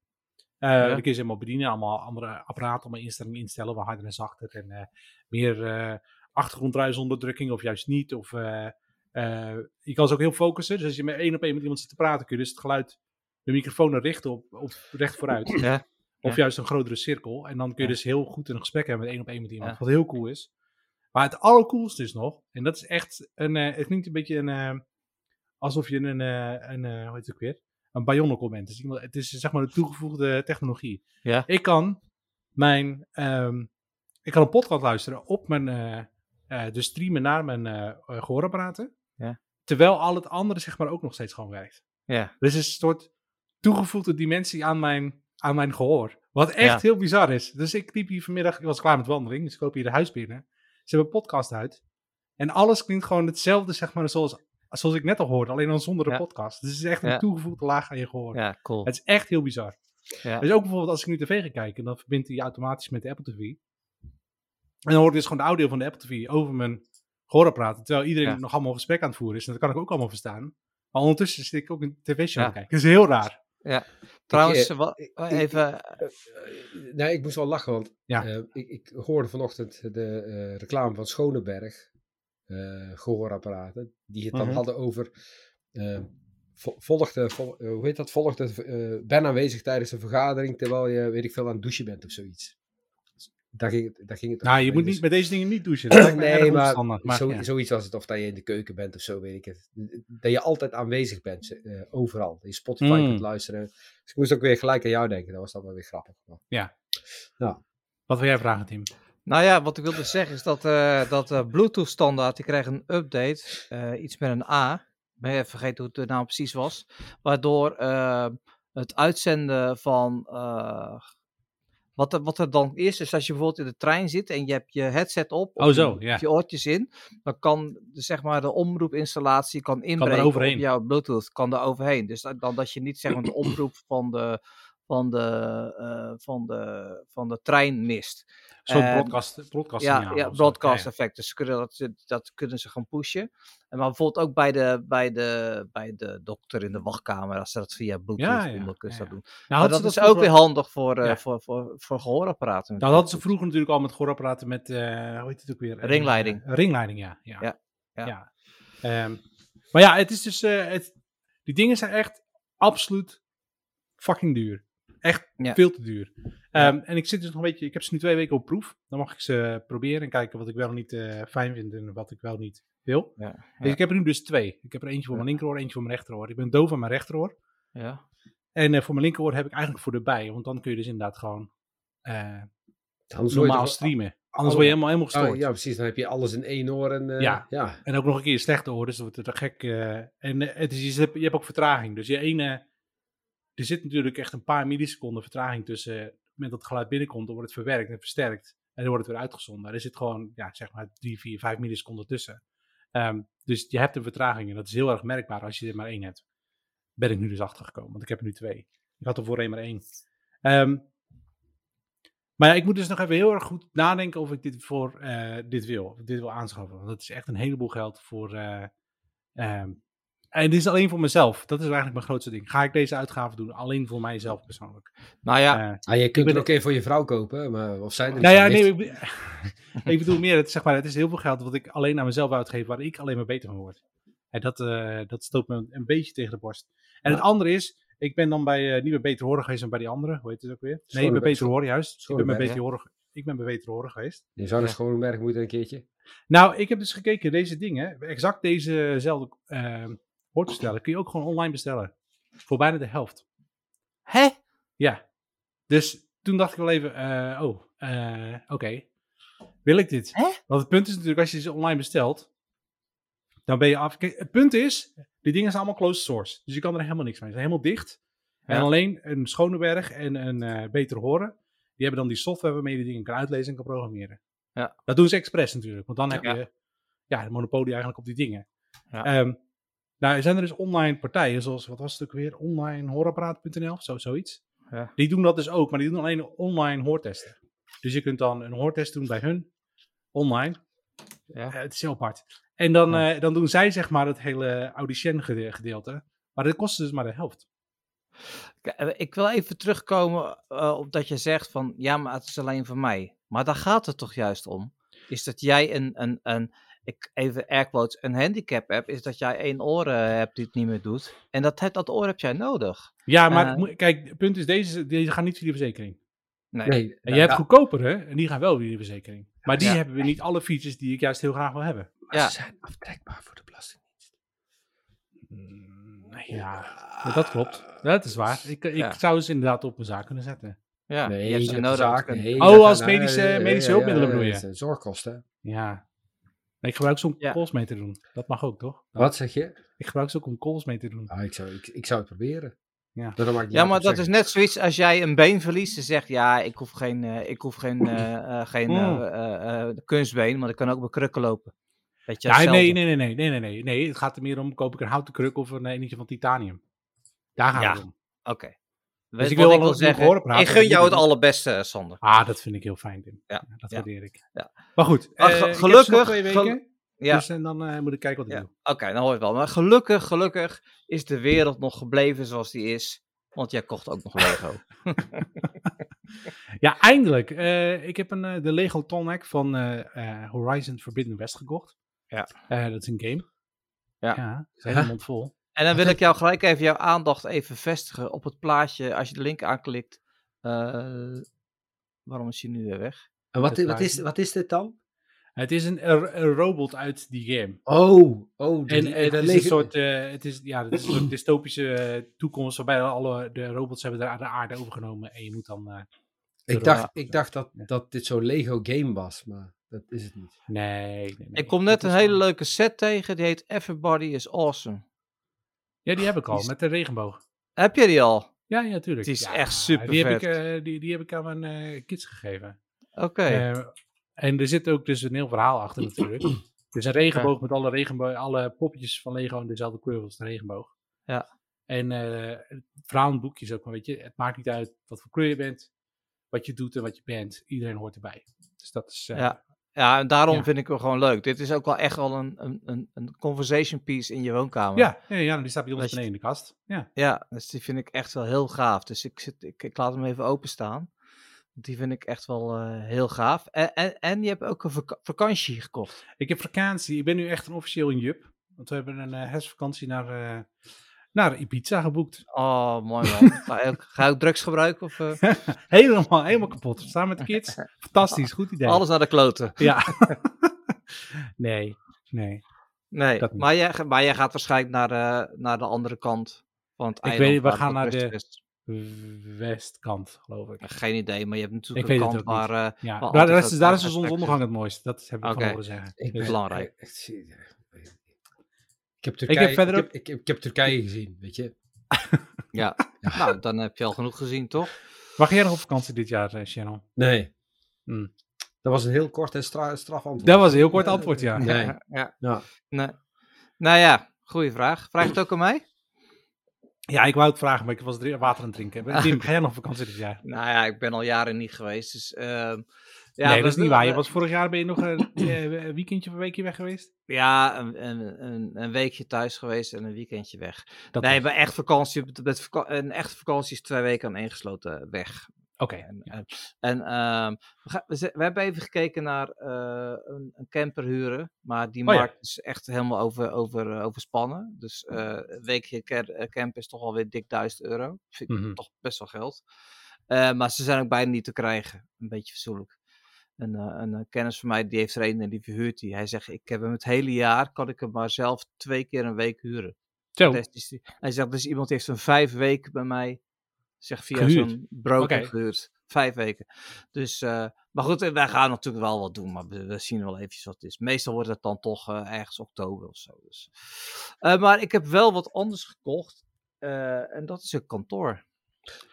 Eh Ja. Die kun je ze helemaal bedienen, allemaal andere apparaten, allemaal instellingen instellen, waar harder en zachter en eh, meer eh achtergrondruisonderdrukking of juist niet. Of, eh, eh, je kan ze ook heel focussen, dus als je met één op één met iemand zit te praten, kun je dus het geluid, de microfoon er richten op, op recht vooruit. <clears throat> ja, Of juist een grotere cirkel. En dan kun je dus heel goed een gesprek hebben met één op één met iemand. Wat heel cool is. Maar het allercoolste is nog, en dat is echt een, het klinkt een beetje een, alsof je een, een hoe heet het ook weer? Een bionicle bent. Dus het is zeg maar de toegevoegde technologie. Ja. Ik kan mijn, ehm, ik kan een podcast luisteren op mijn, eh, eh, dus streamen naar mijn eh eh, gehoorapparaten. Ja. Terwijl al het andere zeg maar ook nog steeds gewoon werkt. ja. Dus het is een soort toegevoegde dimensie aan mijn, aan mijn gehoor. Wat echt Ja. heel bizar is. Dus ik liep hier vanmiddag, ik was klaar met wandeling, dus ik loop hier de huis binnen. Ze hebben een podcast uit. En alles klinkt gewoon hetzelfde, zeg maar, zoals, zoals ik net al hoorde, alleen dan zonder de Ja. podcast. Dus het is echt een Ja. toegevoegde laag aan je gehoor. ja, cool. Het is echt heel bizar. Ja. Dus ook bijvoorbeeld als ik nu tv ga kijken, dan verbindt hij automatisch met de Apple TV. En dan hoor ik dus gewoon de audio van de Apple TV over mijn gehoorapparaat. Terwijl iedereen Ja. nog allemaal gesprek aan het voeren is. En dat kan ik ook allemaal verstaan. Maar ondertussen zit ik ook een tv-show Ja. te kijken. Dat is heel raar. Trouwens, eh, wa- ik- even, Eh, eh, nee, ik moest wel lachen, want Ja. eh, ik, ik hoorde vanochtend de eh, reclame van Schoneberg, eh gehoorapparaten, die het dan Mhm. hadden over, eh, vo- volgde, vol- hoe heet dat, volgde, ben aanwezig tijdens een vergadering, terwijl je, weet ik veel, aan het douchen bent of zoiets. Daar ging het, daar ging het Nou, je moet Dus- niet met deze dingen niet douchen. Dat Nee, maar, maar zo, ja. zoiets als het, of dat je in de keuken bent of zo, weet ik het. Dat je altijd aanwezig bent, eh, overal. Dat je Spotify Mm. kunt luisteren. Dus ik moest ook weer gelijk aan jou denken, dat was dan wel weer grappig. Wat wil jij vragen, Tim? Nou ja, wat ik wilde zeggen is dat, eh, dat eh, Bluetooth standaard, die kreeg een update, eh, iets met een A. Ik ben even vergeten hoe het de naam precies was. Waardoor eh, het uitzenden van, eh, wat, er, wat er dan is, is als je bijvoorbeeld in de trein zit en je hebt je headset op, Oh, of zo, je, ja. je oortjes in, dan kan de, zeg maar, de omroepinstallatie kan inbreken overheen. op jouw Bluetooth, kan er overheen. Dus dan dat je niet zeg maar, de <clears throat> omroep van de, van de, eh, van de, van de trein mist. Zo'n En- broadcast, broadcast Ja, ja broadcast effect. Dus kunnen dat, dat kunnen ze gaan pushen. En maar bijvoorbeeld ook bij de, bij, de, bij de dokter in de wachtkamer, als ze dat via Bluetooth Ja, kunnen dat doen. Nou, dat is ook weer handig voor, Ja. voor, voor, voor gehoorapparaten. Nou, dat hadden ze vroeger natuurlijk al met gehoorapparaten met, eh, hoe heet het ook weer? Ringleiding. Ringleiding, ja. Ja. Ja, ja. ja. Ehm, maar ja, het is dus, het, die dingen zijn echt absoluut fucking duur. Echt Ja. veel te duur. Ehm, En ik zit dus nog een beetje, ik heb ze nu twee weken op proef. Dan mag ik ze proberen en kijken wat ik wel niet eh, fijn vind en wat ik wel niet wil. Ja, Dus ja. ik heb er nu dus twee. Ik heb er eentje voor mijn linkeroor, eentje voor mijn rechteroor. Ik ben doof aan mijn rechteroor. Ja. En eh, voor mijn linkeroor heb ik eigenlijk voor erbij. Want dan kun je dus inderdaad gewoon eh, normaal streamen. Anders word je helemaal, helemaal gestoord. Oh, ja, precies. Dan heb je alles in één oor. En, eh, Ja. ja. En ook nog een keer slechte oor, dus dat wordt het te gek. eh. en eh, het is, je, hebt, je hebt ook vertraging. Dus je ene, er zit natuurlijk echt een paar milliseconden vertraging tussen het moment dat het geluid binnenkomt, dan wordt het verwerkt en versterkt. En dan wordt het weer uitgezonden. Er zit gewoon, ja, zeg maar, drie, vier, vijf milliseconden tussen. Ehm, dus je hebt een vertraging en dat is heel erg merkbaar als je er maar één hebt. Ben ik nu dus achtergekomen, want ik heb er nu twee. Ik had er voorheen maar één. Ehm, Maar ja, ik moet dus nog even heel erg goed nadenken of ik dit voor eh, dit wil. Dit wil aanschaffen. Want dat is echt een heleboel geld voor. eh, ehm, en dit is alleen voor mezelf. Dat is eigenlijk mijn grootste ding. Ga ik deze uitgave doen alleen voor mijzelf persoonlijk? Nou ja, Ah, je kunt het ook even voor je vrouw kopen, maar of zij er nou ja, nee, ik, <laughs> ik bedoel meer, het, zeg maar, het is heel veel geld wat ik alleen aan mezelf uitgeef, waar ik alleen maar beter van word. En dat, eh, dat stoot me een beetje tegen de borst. En het andere is, ik ben dan bij eh, niet bij Beter Horen geweest dan bij die andere. Hoe heet het ook weer? Nee, bij. Beter Horen juist. Ik ben bij Beter Horen, ik ben bij Beter Horen geweest. Je zou naar. Schoonberg moeten een keertje. Nou, ik heb dus gekeken, deze dingen, exact dezezelfde eh hoortoestellen, kun je ook gewoon online bestellen. Voor bijna de helft. hè? Ja. Dus toen dacht ik wel even, eh, oh, eh, oké. Wil ik dit? Hè? Want het punt is natuurlijk, als je ze online bestelt, dan ben je af. Kijk, het punt is, die dingen zijn allemaal closed source. Dus je kan er helemaal niks mee. Ze zijn helemaal dicht. En alleen een Schoneberg en een eh Beter Horen, die hebben dan die software waarmee je die dingen kan uitlezen en kan programmeren. Ja. Dat doen ze expres natuurlijk, want dan heb je ja, de monopolie eigenlijk op die dingen. Ja. Ehm, nou, er zijn er dus online partijen, zoals, wat was het ook weer, onlinehorapparaat.nl, zo, zoiets. Ja. Die doen dat dus ook, maar die doen alleen online hoortesten. Dus je kunt dan een hoortest doen bij hun, online. Ja. Eh, het is heel apart. En dan, Ja. eh, dan doen zij zeg maar het hele audition gede- gedeelte. Maar dat kost dus maar de helft. Eh, Ik wil even terugkomen op dat je zegt van ja, maar het is alleen voor mij. Maar daar gaat het toch juist om? Is dat jij een, een, een ik even airquotes, een handicap hebt, is dat jij één oor eh, hebt die het niet meer doet. En dat, het- dat oor heb jij nodig. Ja, maar Eh. kijk, het punt is, deze, deze gaan niet via de verzekering. Nee. Nee, En je hebt goedkopere, en die gaan wel via de verzekering. Maar die Ja. hebben weer niet alle features die ik juist heel graag wil hebben. maar Ja. ze zijn aftrekbaar voor de belastingdienst. Mm, Ja, ja, dat klopt. Dat is waar. Ik, ik Ja. zou ze inderdaad op mijn zaak kunnen zetten. Ja, Nee, je hebt ze nodig. zaak, nee, Oh, als medische- ja, medische hulpmiddelen bedoel je? Zorgkosten. Ja. Nee, ik gebruik ze om Ja. calls mee te doen. Dat mag ook, toch? Wat zeg je? Ik gebruik ze ook om calls mee te doen. Ah, ik, zou, ik, ik zou het proberen. Ja. Ik Ja, maar dat is net zoiets als jij een been verliest en zegt, ja, ik hoef geen, eh, ik hoef geen, eh, eh, geen kunstbeen, maar ik kan ook met krukken lopen. Weet je, Ja, nee, nee, nee, nee, nee, nee, nee, nee. Het gaat er meer om, koop ik een houten kruk of een eentje van titanium. Daar gaat Ja. het om. Oké. Weet ik wil ik wil zeggen? horen praten, Ik gun jou het allerbeste, eh, Sander. Ah, dat vind ik heel fijn, Tim. Ja, dat waardeer ik. ja. Maar goed, eh, gelukkig- twee weken. gel- Ja. Dus en dan eh, moet ik kijken wat ik Ja, doe. Oké, dan hoor je het wel. Maar gelukkig, gelukkig is de wereld nog gebleven zoals die is. Want jij kocht ook nog Lego. <laughs> <laughs> Ja, eindelijk. Ik heb een, de Lego Tonic van Horizon Forbidden West gekocht. Ja. Dat is een game. Ja. Ja, is helemaal mond vol. En dan wil ik jou gelijk even jouw aandacht even vestigen op het plaatje. Als je de link aanklikt. eh, waarom is hij nu weer weg? En wat, wat, is, wat is dit dan? Het is een, een, robot uit die game. Oh, oh. die- En dat is een soort, eh, het is, ja, het is een soort <clears throat> dystopische eh, toekomst waarbij alle de robots hebben de, de aarde overgenomen en je moet dan... eh, Ik dacht, ik dacht dat, Ja. dat dit zo'n Lego game was, maar dat is het niet. nee, nee, nee. Ik kom net een hele leuke set tegen. Die heet Everybody is Awesome. Ja, die heb ik al, is- met de regenboog. Heb je die al? Ja, ja, tuurlijk. Die is Ja, echt super die heb, ik, vet. eh, die, die heb ik aan mijn eh, kids gegeven. Oké. Eh, en er zit ook dus een heel verhaal achter natuurlijk. Het is een regenboog met alle, regenboog, alle poppetjes van Lego in dezelfde kleur als de regenboog. Ja. En het verhaal in het boekje is ook, maar weet je, het maakt niet uit wat voor kleur je bent, wat je doet en wat je bent. Iedereen hoort erbij. Dus dat is... Ja. Ja, en daarom Ja. vind ik hem gewoon leuk. Dit is ook wel echt wel een, een, een, conversation piece in je woonkamer. Ja, ja, ja, die staat bij ons beneden in de kast. Ja. Ja, dus die vind ik echt wel heel gaaf. Dus ik, zit, ik, ik laat hem even openstaan. Die vind ik echt wel eh, heel gaaf. En, en, en je hebt ook een vaka- vakantie gekocht. Ik heb vakantie. Ik ben nu echt een officieel een jup. Want we hebben een herfstvakantie naar, eh, naar Ibiza geboekt. Oh, mooi man. <laughs> ga, je ook, ga je ook drugs gebruiken? Of, eh, <laughs> helemaal, helemaal kapot. Samen met de kids. Fantastisch, goed idee. Alles naar de kloten. <laughs> Ja. nee, nee. Nee, maar jij, maar jij gaat waarschijnlijk naar, eh, naar de andere kant van het Ik weet we gaan naar de-. Westkant, geloof ik. Geen idee, maar je hebt Ik natuurlijk weet een kant waar... eh, Ja, daar, is, daar is de zonsondergang het mooist. Dat heb ik Oké. van horen zeggen. Ik Dus- belangrijk. Ik heb Turkije, ik heb, ik, heb, ik heb Turkije gezien, weet je. <laughs> ja. nou, dan heb je al genoeg gezien, toch? Mag jij nog op vakantie dit jaar, eh, Shannon? Nee. Hmm. Dat was een heel kort en stra straf antwoord. Dat was een heel kort antwoord, ja. Nee. ja. Ja. Nee. Nou ja, goede vraag. Vraag het ook aan mij? Ja, ik wou het vragen, maar ik was water aan het drinken. <laughs> Tim, ga jij nog op vakantie dit jaar? Nou ja, ik ben al jaren niet geweest. Dus, ehm, ja, nee, dat is niet waar. Je we- was vorig jaar ben je nog een weekendje of een weekje weg geweest? Ja, een, een, een, weekje thuis geweest en een weekendje weg. Dat nee, bij echt vakantie, met- vaka- een echte vakantie is twee weken aan ingesloten weg. Oké. En, en, en, ehm, we, gaan- we, hebben even gekeken naar eh, een, een camper huren, maar die Oh ja. markt is echt helemaal over, over, eh, overspannen. Dus eh, een weekje camp is toch alweer dik 1000 euro. Vind ik Mhm. toch best wel geld. Maar ze zijn ook bijna niet te krijgen. Een beetje verzoenlijk. Een, eh, een eh, kennis van mij die heeft er een en die verhuurt die. Hij zegt, ik heb hem het hele jaar, kan ik hem maar zelf twee keer een week huren. Zo. Dus is hij zegt, dus iemand heeft een vijf weken bij mij, zeg via zo'n broker gehuurd. Vijf weken. Dus, eh, maar goed, wij gaan natuurlijk wel wat doen, maar we, we zien wel eventjes wat het is. Meestal wordt het dan toch eh, ergens oktober of zo. Dus. Eh, maar ik heb wel wat anders gekocht. eh, en dat is een kantoor.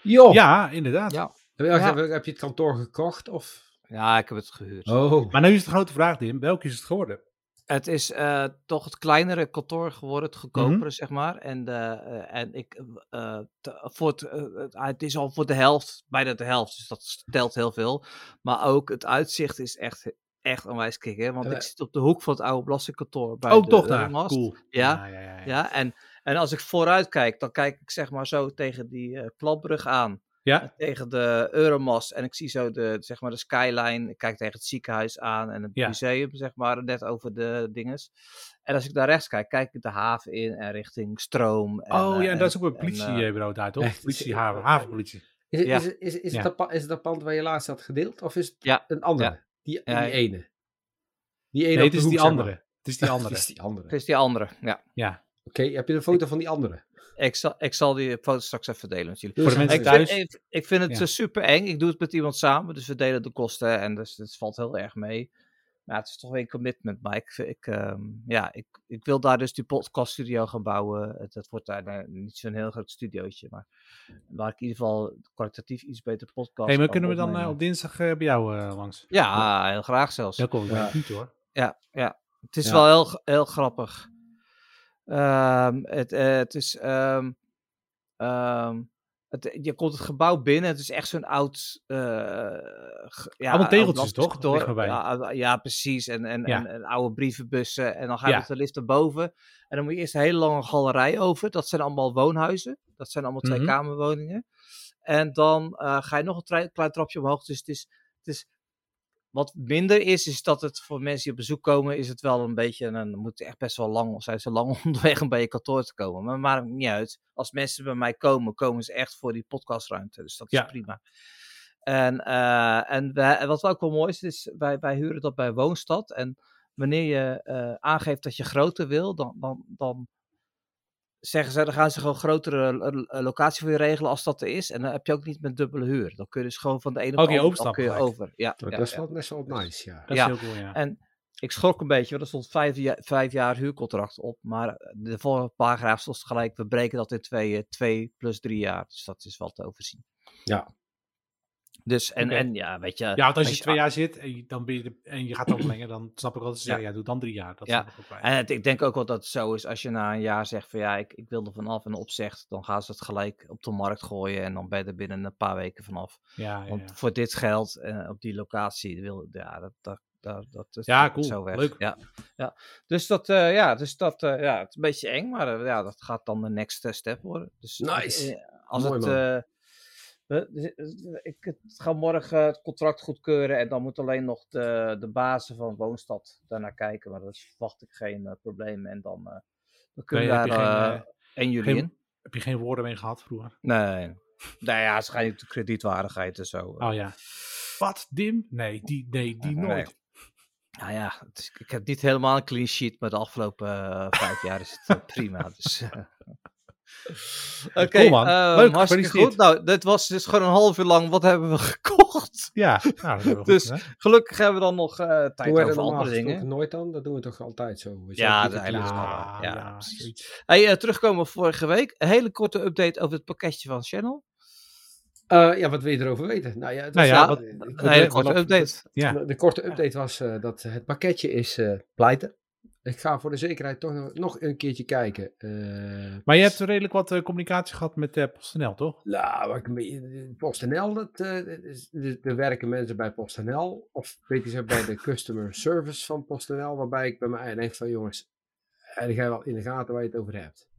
Joh! Ja, inderdaad. Ja. Heb, je, Ja. heb, heb je het kantoor gekocht? Of? Ja, ik heb het gehuurd. Oh. Maar nu is de grote vraag, Tim. Welke is het geworden? Het is eh, toch het kleinere kantoor geworden, het goedkopere, Mhm. zeg maar. En, de, eh, en ik, eh, voor het, eh, het, is al voor de helft, bijna de helft, dus dat telt heel veel. Maar ook het uitzicht is echt, echt onwijs kicken. Want ik zit op de hoek van het oude belastingkantoor. Bij Oh, de toch daar. Cool. Ja, ja, ja. ja. Ja, en, en als ik vooruit kijk, dan kijk ik zeg maar zo tegen die eh klapbrug aan. Ja. En tegen de Euromast. En ik zie zo de, zeg maar de skyline. Ik kijk tegen het ziekenhuis aan en het Ja. museum, zeg maar, net over de dinges. En als ik daar rechts kijk, kijk ik de haven in en richting stroom. En, Oh ja, eh, en dat is ook een en, politiebureau daar, toch? <laughs> Echt? Politie, haven, havenpolitie. Is, het- Ja. is, het- is, is, Ja. het dat, is het dat pand waar je laatst had gedeeld? Of is het Ja. een andere? Ja. Die, ene? Die ene Nee, het de is die hoek, zeg maar. andere. Het is die <laughs> andere. Het is die andere. Het is die andere, ja. Ja. Oké, heb je een foto van die andere? Ik zal, ik zal die foto straks even delen met jullie. Voor de mensen Ik thuis. vind, ik, ik vind het Ja. super eng. Ik doe het met iemand samen, dus we delen de kosten en dus het valt heel erg mee. Maar het is toch weer een commitment. Maar ik, ik, ehm, ja, ik, ik wil daar dus die podcaststudio gaan bouwen. Het, het wordt daar eh, niet zo'n heel groot studiootje, maar waar ik in ieder geval kwalitatief iets beter podcast hey, maar kunnen we dan eh, op dinsdag eh, bij jou eh, langs? Ja, heel graag zelfs. Ja, kom ik Ja. niet hoor. Ja, ja. Het is Ja. wel heel, heel grappig. Ehm, het, eh, het is. ehm, ehm, het, je komt het gebouw binnen. Het is echt zo'n oud. ge- ja, Allemaal tegeltjes, toch? erbij. Ja, ja, precies. En, en, Ja. en, en oude brievenbussen. En dan ga je Ja. met de lift naar boven. En dan moet je eerst een hele lange galerij over. Dat zijn allemaal woonhuizen. Dat zijn allemaal twee Mhm. kamerwoningen. En dan eh, ga je nog een klein trapje omhoog. Dus het is, het is wat minder is, is dat het voor mensen die op bezoek komen, is het wel een beetje, een, dan moet het echt best wel lang, zijn ze lang <laughs> onderweg om bij je kantoor te komen. Maar maakt niet uit. Als mensen bij mij komen, komen ze echt voor die podcastruimte. Dus dat is Ja. prima. En, en, wij, en wat ook wel mooi is, is wij, wij huren dat bij Woonstad. En wanneer je eh, aangeeft dat je groter wil, dan, dan, dan zeggen ze, dan gaan ze gewoon grotere eh, locatie voor je regelen als dat er is. En dan heb je ook niet met dubbele huur. Dan kun je dus gewoon van de ene op de andere kun je over. Ja, ja, dat is ja. wel best wel nice, ja. Dat Ja. is heel cool, ja. En ik schrok een beetje, want er stond vijf, jaar- vijf jaar huurcontract op. Maar de volgende paragraaf stond gelijk, we breken dat in twee, eh, twee plus drie jaar. Dus dat is wel te overzien. Ja. Dus, en, en ja, weet je... ja, want als je twee jaar zit en je, dan ben je de- en je gaat ook verlengen, dan snap ik wel dat ze Ja. zeggen, ja, doe dan drie jaar. Dat Ja. snap ik ook bij. En het- ik denk ook wel dat het zo is, als je na een jaar zegt van ja, ik, ik wil er vanaf en opzegt, dan gaan ze het gelijk op de markt gooien en dan ben je er binnen een paar weken vanaf. Ja, ja, Want voor dit geld eh, op die locatie, wil, ja, dat, dat, dat, dat is Ja, cool. zo weg. Leuk. Ja, ja. Dus dat, eh, ja, dus dat, eh, ja, het is een beetje eng, maar ja, dat gaat dan de next step worden. Dus Nice. als Mooi, het, man. eh, we- we- ik het ga morgen het contract goedkeuren en dan moet alleen nog de, de bazen van Woonstad daarnaar kijken, maar dat verwacht ik geen eh, probleem en dan, eh, dan kunnen we daar geen, eh, 1 juli geen- in. Heb je geen woorden mee gehad vroeger? Nee, nou ja, waarschijnlijk de kredietwaardigheid en zo. Oh ja. Wat, Dim? Nee, die, nee, die Nee. nooit. Nou ja, is- ik heb niet helemaal een clean sheet, maar de afgelopen vijf jaar is het prima. Dus. Oké, eh, hartstikke goed. Nou, dit was dus gewoon een half uur lang. Wat hebben we <laughs> gekocht? Ja, nou, dat hebben we <laughs> Dus- goed. Gelukkig hebben we dan nog eh, tijd dat over normaal andere dingen. nooit dan? Dat doen we toch altijd zo? We Ja, dat is eigenlijk. Ja, precies. Hey, eh, terugkomen op vorige week. Een hele korte update over het pakketje van Channel. Eh, ja, wat wil je erover weten? Nou ja, het Nou was- ja, wat- Een hele korte update. Ja. De, korte update was eh, dat het pakketje is eh pleiten. Ik ga voor de zekerheid toch nog, nog een keertje kijken. Eh, Maar je hebt redelijk wat eh, communicatie gehad met eh PostNL, toch? Nou, PostNL, dat, is- er er werken mensen bij PostNL, of weet je, bij de <laughs> customer service van PostNL, waarbij ik bij mij denk van jongens, en ga je wel in de gaten waar je het over hebt.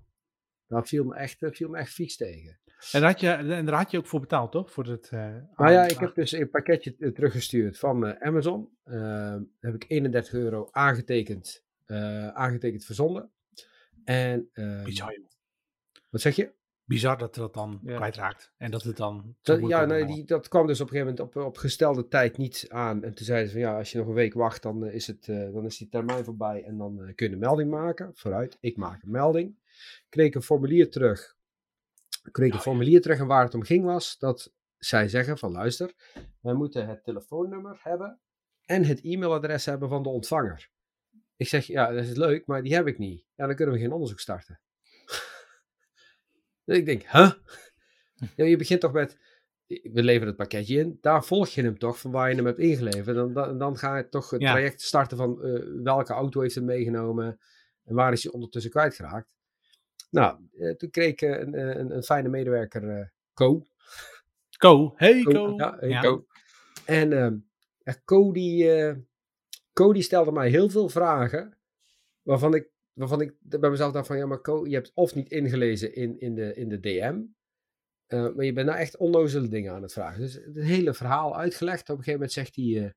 Dat viel me echt, viel me echt vies tegen. En daar had je, en daar had je ook voor betaald, toch? Voor het, Nou ja, ik heb dus een pakketje teruggestuurd van Amazon. Daar heb ik 31 euro aangetekend, aangetekend verzonden. En, eh, Bizar, joh. wat zeg je? Bizar dat dat dan Ja. kwijtraakt. En dat het dan... Dat, ja, nee, die, dat kwam dus op een gegeven moment op, op gestelde tijd niet aan. En toen zeiden ze van ja, als je nog een week wacht, dan, eh, is, het, eh, dan is die termijn voorbij. En dan eh, kun je een melding maken. Vooruit, ik maak een melding. Kreeg een formulier terug. Kreeg een formulier terug en waar het om ging was dat zij zeggen van luister, wij moeten het telefoonnummer hebben en het e-mailadres hebben van de ontvanger. Ik zeg ja, dat is leuk, maar die heb ik niet. Ja, dan kunnen we geen onderzoek starten. <laughs> Dus ik denk, huh? Ja, je begint toch met, we leveren het pakketje in, daar volg je hem toch van waar je hem hebt ingeleverd. Dan, dan, dan ga je toch het Ja. traject starten van eh, welke auto heeft hem meegenomen en waar is hij ondertussen kwijtgeraakt. Nou, eh, toen kreeg ik eh, een, een, een fijne medewerker, Co. Co, hey Co, Co. Ja, hey, Ja. Co. En ehm Co, die, Co die stelde mij heel veel vragen waarvan ik, waarvan ik bij mezelf dacht van ja, maar je hebt of niet ingelezen in, in, de, in de DM, eh, maar je bent nou echt onnozele dingen aan het vragen. Dus het hele verhaal uitgelegd. Op een gegeven moment zegt hij, eh,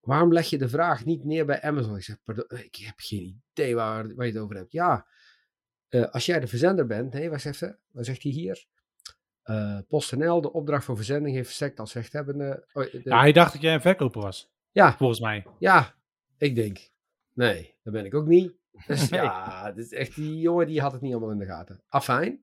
waarom leg je de vraag niet neer bij Amazon? Ik zeg, pardon, ik heb geen idee waar, waar je het over hebt. Ja, eh, als jij de verzender bent, nee, wat zegt, hij? wat zegt hij hier? PostNL, de opdracht voor verzending heeft verstrekt als rechthebbende. Oh, de- Ja, hij dacht dat jij een verkoper was, ja, volgens mij. ja, ik denk. Nee, dat ben ik ook niet. Dus <laughs> Nee. ja, dit is echt, die jongen die had het niet allemaal in de gaten. Afijn.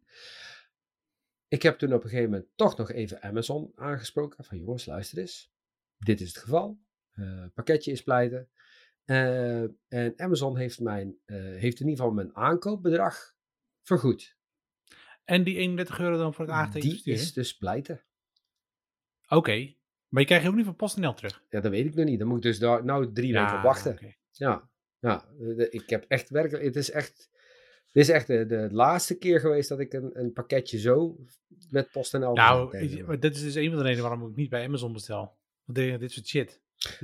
Ik heb toen op een gegeven moment toch nog even Amazon aangesproken. Van jongens, luister eens. Dit is het geval. Eh, pakketje is pleiten. Eh, en Amazon heeft, mijn, eh, heeft in ieder geval mijn aankoopbedrag vergoed. En die 31 euro dan voor het aangetekend Die is dus pleiten. Oké. Maar je krijgt je ook niet van PostNL terug? Ja, dat weet ik nog niet. Dan moet ik dus daar nou drie weken op wachten. Ja, ja de- ik heb echt werkelijk, het is echt, dit is echt de, de laatste keer geweest dat ik een, een pakketje zo met PostNL Nou, ik- dat is dus een van de redenen waarom ik niet bij Amazon bestel. Want dit, dit soort shit.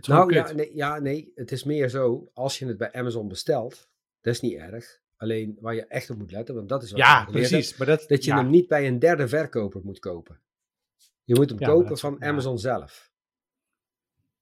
Nou ja nee, ja, nee, het is meer zo, als je het bij Amazon bestelt, dat is niet erg. Alleen waar je echt op moet letten, want dat is wat Ja, precies. Maar dat, dat je ja. hem niet bij een derde verkoper moet kopen. Je moet hem Ja, kopen van ja. Amazon zelf.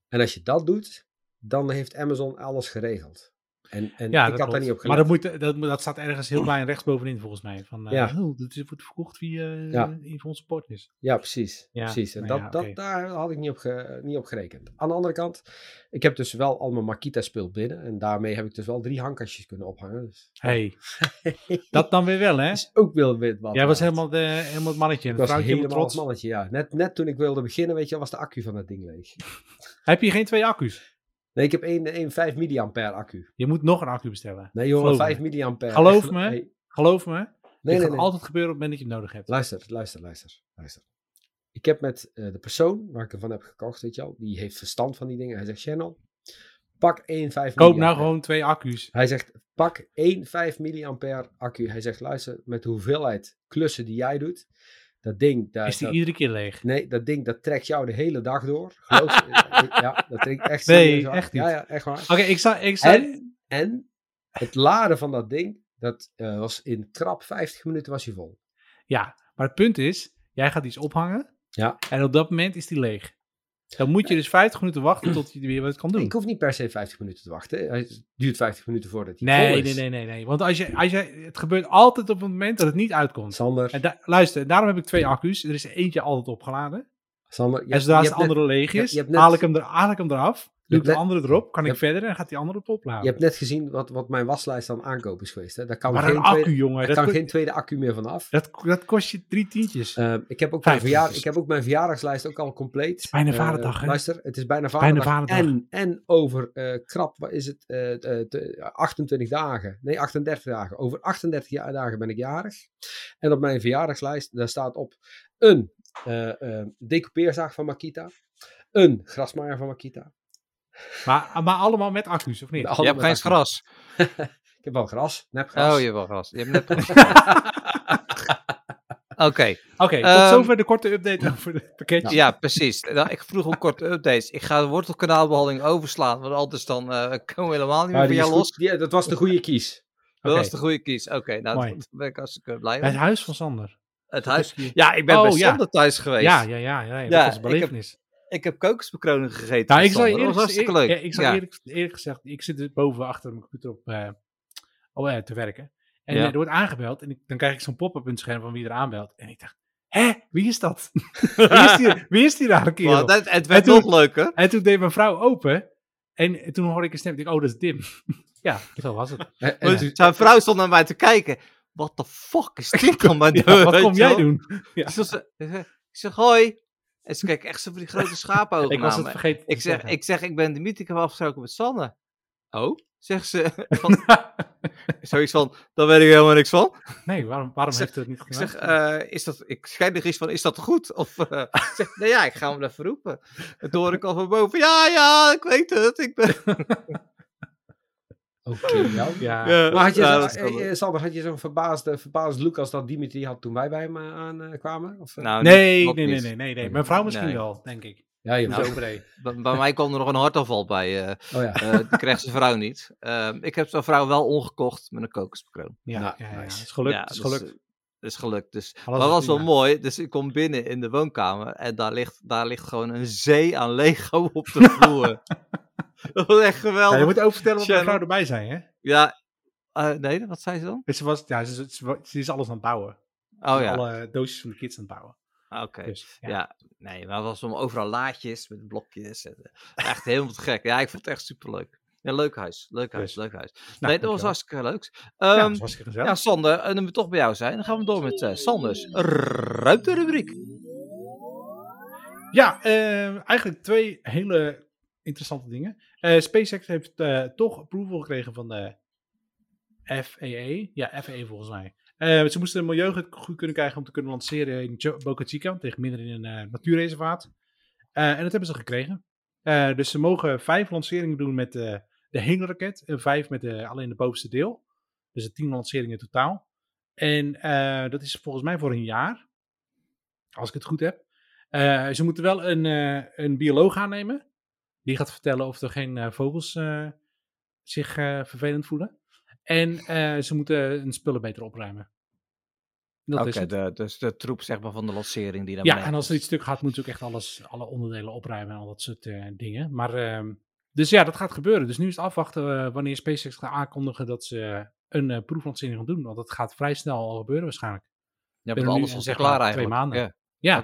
En als je dat doet, dan heeft Amazon alles geregeld. En, en Ja, ik dat had daar niet op Maar gelet. dat, moet, dat, moet- dat staat ergens heel klein rechtsbovenin volgens mij. Van, eh, Ja. oh, dit wordt verkocht via eh, Ja. een van onze partners. Ja, precies. Ja, precies. En maar dat, ja, dat, daar had ik niet op, ge- niet op gerekend. Aan de andere kant, ik heb dus wel al mijn Makita-spul binnen. En daarmee heb ik dus wel drie hangkastjes kunnen ophangen. Dus hey, <laughs> dat dan weer wel, hè? is ook wel wit wat Jij was helemaal, de, helemaal het mannetje. En het vrouwtje helemaal het mannetje, ja. Net, net toen ik wilde beginnen, weet je, was de accu van dat ding leeg. Heb je geen twee accu's? Nee, ik heb één, één 5 milliampère accu. Je moet nog een accu bestellen. Nee Geloof 5 me. milliampère. Geloof Echt, me. Nee, Geloof me. nee, dit nee. gaat nee. altijd gebeuren op het moment dat je het nodig hebt. Luister, luister, luister, luister. Ik heb met eh, de persoon waar ik hem van heb gekocht, weet je al, die heeft verstand van die dingen. Hij zegt, Channel, pak één 5 Koop nou gewoon twee accu's. Hij zegt, pak één 5 milliampère accu. Hij zegt, luister, met de hoeveelheid klussen die jij doet, dat ding, daar, Is die dat, iedere keer leeg? nee, dat ding, dat trekt jou de hele dag door. Geloof <laughs> ja, dat trekt echt Nee, echt niet. Ja, ja, echt waar. Oké, ik zou... Ik En, en het laden van dat ding, dat eh, was in krap 50 minuten was hij vol. Ja, maar het punt is, jij gaat iets ophangen Ja. en op dat moment is die leeg. Dan moet je dus 50 minuten wachten tot je weer wat kan doen. Ik hoef niet per se 50 minuten te wachten. Het duurt 50 minuten voordat hij vol Nee, is. nee, nee, nee, nee. Want als je, als je, het gebeurt altijd op het moment dat het niet uitkomt. Sander, En da- luister, daarom heb ik twee accu's. Er is eentje altijd opgeladen. Sander, je, en zodra je net- andere leeg is, je haal, ik hem er, haal ik hem eraf. Doe ik de andere erop, kan ik hebt- verder en gaat die andere op opladen. je hebt net gezien wat, wat mijn waslijst aan aankoop is geweest. Hè? Daar kan, maar geen, accu, tweede, jongen, daar dat, kan geen tweede accu meer vanaf. dat, dat kost je drie tientjes. Uh, ik, heb ook mijn verjaar, ik heb ook mijn verjaardagslijst ook al compleet. is bijna Eh, vaderdag, hè? Luister, het is bijna Bijna vaderdag. En, en over eh, krap, wat is het, eh, eh, te- 28 dagen. Nee, 38 dagen. Over 38 ja- dagen ben ik jarig. En op mijn verjaardagslijst, daar staat op een decoupeerzaag van Makita. Een grasmaaier van Makita. Maar, maar allemaal met accu's, of niet? Je hebt geen gras. <laughs> Ik heb wel gras, nepgras. Oh, je hebt wel gras. Je hebt net... <laughs> <laughs> Oké, Oké, tot Ehm, zover de korte update over het pakketje. ja, precies. Nou, ik vroeg om korte updates. Ik ga de wortelkanaalbehandeling overslaan, want anders dan eh, komen we helemaal niet meer is jou goed. los. Dat was de goede kies. Dat was de goede kies. Oké, nou, daar ben ik hartstikke blij Het mee. huis van Sander. Het huis. Ja, ik ben Oh, bij ja. Sander thuis geweest. Ja, ja, ja, ja, ja, Ja, dat was een ik heb- belevenis. Ik heb kokosbekroning gegeten. Nou, ik zal je eerlijk, dat was hartstikke leuk. ik zal Ja. eerlijk, eerlijk gezegd, ik zit dus boven achter mijn computer op eh, ja, te werken. En Ja. eh, er wordt aangebeld en ik, dan krijg ik zo'n pop-up in het scherm van wie er aanbelt. En ik dacht, hè, wie is dat? <laughs> wie, is die, wie is die rare kerel? Dat, het werd En toen- nog leuker. En toen deed mijn vrouw open en toen hoorde ik een stem. Ik dacht, oh, dat is Dim. <laughs> ja, zo was het. En, Zijn vrouw stond naar mij te kijken. Wat de fuck is <laughs> dit dan mijn deur? wat kom jij doen? Ik zeg, ik zeg, hoi. En ze kijkt echt zo voor die grote schapenogen <laughs> Ik was het vergeten. te Ik zeg, ik zeg, ik ben ik heb afgesproken met Sanne. Oh? Zegt ze. <laughs> Van, zoiets van, daar weet ik helemaal niks van. nee, waarom, waarom Ik zeg- heeft het niet Ik gedaan? zeg, eh, is dat, ik schijn er iets van, is dat goed? Of eh, ik zeg, nee ja, ik ga hem even roepen. En toen hoor ik al van boven, ja, ja, ik weet het. Ik ben... <laughs> Oké, <laughs> ja. ja, Ja, Maar had je, ja, eh, eh, Sander, had je zo'n verbaasde, verbaasd look als dat Dimitri had toen wij bij hem eh, aankwamen? Of? Nou, nee, nee, nee, nee, nee, nee. Mijn vrouw misschien Nee. wel, denk ik. ja, je Nou. <laughs> Bij, bij mij kwam er nog een hartaanval bij. eh Oh ja. eh die kreeg zijn vrouw niet. Ehm, ik heb zijn vrouw wel omgekocht met een kokosbekroon. Ja, Nou, ja, ja, ja. is gelukt. Ja, het is dus, gelukt. is gelukt. Dus, Alles maar dat was wel mooi. Dus ik kom binnen in de woonkamer en daar ligt, daar ligt gewoon een zee aan Lego op de <laughs> vloer. <laughs> dat was echt Ja, geweldig. je moet ook vertellen wat mijn vrouw erbij zei, hè? Ja, eh, nee, wat zei ze dan? Ze, was, ja, ze, ze, ze is alles aan het bouwen. Oh ja, Alle doosjes van de kids aan het bouwen. oké. Dus, ja. Ja. nee, maar het was om overal laadjes met blokjes. En, eh, echt helemaal te gek. Ja, ik vond het echt superleuk. Ja, leuk huis. Leuk huis, Dus. leuk huis. Nou, nee, dat was hartstikke leuk. Ja, Ehm, was hartstikke gezellig. Ja, Sander, en dan we toch bij jou zijn, dan gaan we door met eh, Sanders ruimterubriek. Ja, eh, eigenlijk twee hele interessante dingen. Eh, SpaceX heeft eh, toch approval gekregen van de FAA. Ja, FAA volgens mij. Eh, ze moesten een milieu goed kunnen krijgen om te kunnen lanceren in Boca Chica, tegen midden in een natuurreservaat. En dat hebben ze gekregen. Dus ze mogen vijf lanceringen doen met de hele raket en vijf met de, alleen de bovenste deel. Dus er tien lanceringen in totaal. En dat is volgens mij voor een jaar, als ik het goed heb. Ze moeten wel een, een bioloog aannemen. Die gaat vertellen of er geen eh, vogels eh, zich eh, vervelend voelen. En ze moeten hun spullen beter opruimen. Dat Oké, is het. de- dus de troep zeg maar, van de lancering die daar Ja, en als er iets stuk gaat, moeten ze ook echt alles, alle onderdelen opruimen en al dat soort dingen. Maar, ehm, dus ja, dat gaat gebeuren. Dus nu is het afwachten wanneer SpaceX gaat aankondigen dat ze een proeflancering gaan doen. Want dat gaat vrij snel al gebeuren waarschijnlijk. Ja, want alles zeg klaar maar, twee eigenlijk. maanden. Ja,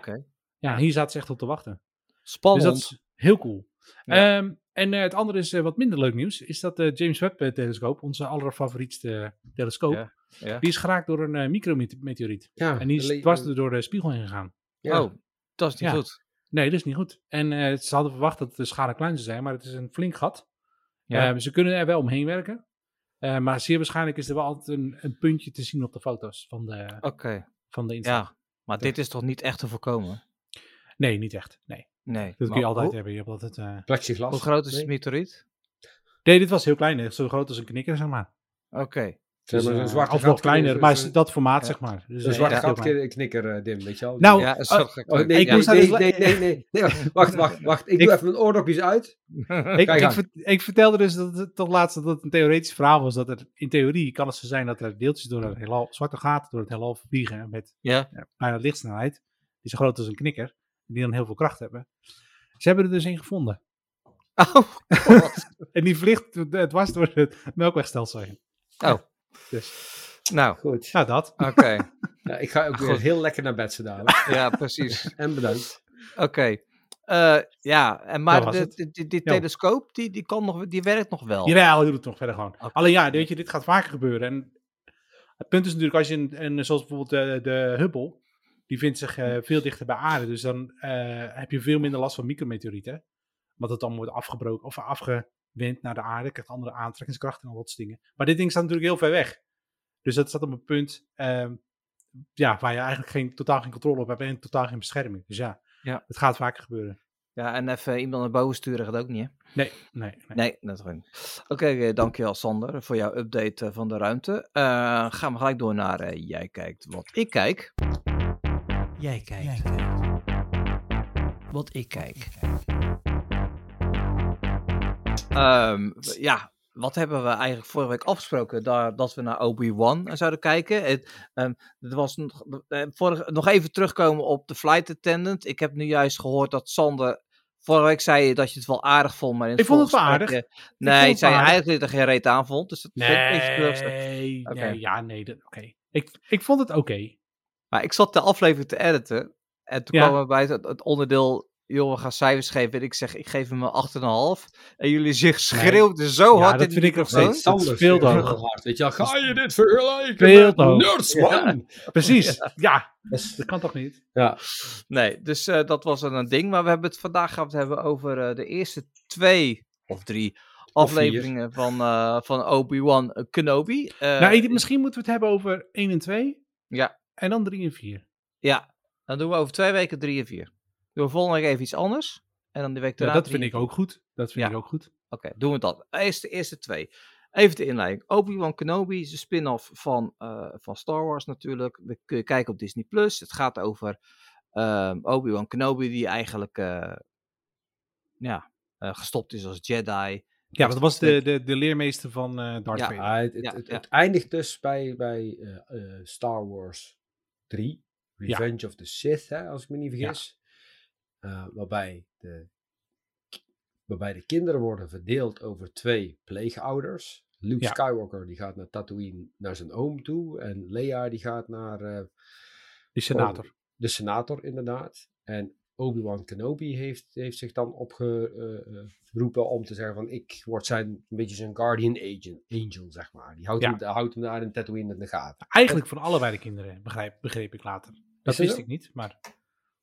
Ja, hier zaten ze echt op te wachten. Spannend. Dus dat is heel cool. Ja. Ehm, en eh, het andere is eh, wat minder leuk nieuws. Is dat de James Webb-telescoop, onze allerfavorietste telescoop, Ja, ja. die is geraakt door een eh, micrometeoriet. Ja, En die is dwars door de spiegel heen gegaan. ja. Oh, dat is niet Ja. goed. Nee, dat is niet goed. En eh, ze hadden verwacht dat de schade klein zou zijn, maar het is een flink gat. Ja. Ehm, ze kunnen er wel omheen werken. Eh, maar zeer waarschijnlijk is er wel altijd een, een puntje te zien op de foto's van de, Oké, van de ja. Maar dit is toch niet echt te voorkomen? Nee, niet echt. Nee, Nee. dat kun je altijd hoe, hebben. Je hebt altijd, eh, Plexiglas. Hoe groot is Nee. de meteoriet? Nee, dit was heel klein. Zo groot als een knikker, zeg maar. Oké. Dus, een eh, zwarte of gat- nog kleiner, maar is dat formaat, ja. zeg maar. Dus, Een eh, zwarte gat knikker, eh, Dim, weet je wel? Nou, Ja, oh, Oh, nee, Ik nee, moest daar nee, nee, nee, nee, nee, Wacht, wacht, <laughs> wacht. Ik doe even mijn oordopjes uit. <laughs> Ik, Kijk ik, aan. ver- ik vertelde dus dat het tot laatst dat het een theoretisch verhaal was. Dat er in theorie kan het zo zijn dat er deeltjes door het heelal, zwarte gaten door het heelal vliegen met Ja. ja, bijna lichtsnelheid. Die zo groot als een knikker. Die dan heel veel kracht hebben. Ze hebben er dus een gevonden. <laughs> Oh. <laughs> En die vliegt het was door het melkwegstelsel heen. Oh. Dus, Nou, Goed. nou dat. oké. <laughs> Ja, ik ga ook weer Goed. heel lekker naar bed dadelijk. Ja, precies. En bedankt. Oké. Eh, ja, en maar de, die, die, die Ja. telescoop, die, die, kan nog, die werkt nog wel. Ja, we doen het nog verder gewoon. Alleen ja, weet je, dit gaat vaker gebeuren. En het punt is natuurlijk, als je een, een zoals bijvoorbeeld de, de Hubble, die vindt zich eh, veel dichter bij aarde. Dus dan eh, heb je veel minder last van micrometeorieten. Want het dan wordt afgebroken of afgewend naar de aarde. Krijgt andere aantrekkingskracht en al dat soort dingen. Maar dit ding staat natuurlijk heel ver weg. Dus dat staat op een punt ehm, ja, waar je eigenlijk geen, totaal geen controle op hebt en totaal geen bescherming. Dus ja, Ja. het gaat vaker gebeuren. Ja, en even iemand naar boven sturen gaat ook niet, hè? Nee, nee, nee. Nee, dat gewoon niet. Oké, eh, dankjewel Sander voor jouw update van de ruimte. Gaan we gelijk door naar Jij kijkt wat ik kijk. Jij kijkt wat ik kijk. Ehm, ja, wat hebben we eigenlijk vorige week afgesproken? Daar, dat we naar Obi-Wan zouden kijken. Het, ehm, het was nog, eh, vorige, nog even terugkomen op de flight attendant. Ik heb nu juist gehoord dat Sander... Vorige week zei je dat je het wel aardig vond, maar in Ik vond het wel aardig. eh, Nee, het zei aardig. eigenlijk dat je er geen reet aan vond. Dus dat. Nee, Oké. nee, ja, nee, oké. Ik, ik vond het oké. Maar ik zat de aflevering te editen. En toen Ja. kwamen we bij het, het onderdeel. Joh, we gaan cijfers geven. En ik zeg, ik geef hem een 8,5. En jullie <laughs> zich schreeuwden zo Ja, hard. dat in vind ik nog steeds. Dat hoog. heel hard. Weet je wel, ga je dit vergelijken Veel met te hoog. Nerds, man? Precies, <laughs> ja. Dat kan toch niet? Ja, Nee, dus eh, dat was dan een ding. Maar we hebben het vandaag gaan we het hebben over eh, de eerste twee of drie Of afleveringen van, eh, van Obi-Wan Kenobi. Eh, nou, misschien moeten we het hebben over 1 en 2. Ja. En dan 3 en 4. Ja, dan doen we over twee weken drie en vier. Doen we volgende week even iets anders. En dan de week Ja, daarna dat drie vind ik ook goed. Dat vind Ja. ik ook goed. Oké, doen we dat. Eerst de eerste twee. Even de inleiding. Obi-Wan Kenobi is een spin-off van, eh, van Star Wars natuurlijk. We kun je kijken op Disney+. Plus. Het gaat over ehm, Obi-Wan Kenobi die eigenlijk eh, ja, eh, gestopt is als Jedi. Ja, dat was de, de, de leermeester van eh Darth Ja. Vader. Ah, het, het, Ja, het, ja. het eindigt dus bij, bij Star Wars 3, Revenge of the Sith, hè, als ik me niet vergis. Eh, waarbij, de, waarbij de kinderen worden verdeeld over twee pleegouders. Luke Ja. Skywalker die gaat naar Tatooine naar zijn oom toe. En Leia die gaat naar eh, Die senator. de senator inderdaad. En Obi-Wan Kenobi heeft, heeft zich dan opgeroepen om te zeggen van ik word zijn, een beetje zijn guardian agent, angel, zeg maar. Die houdt, Ja. hem, houdt hem daar in Tatooine in de gaten. Eigenlijk van allebei de kinderen, begrijp, begreep ik later. Dat wist ik niet, maar...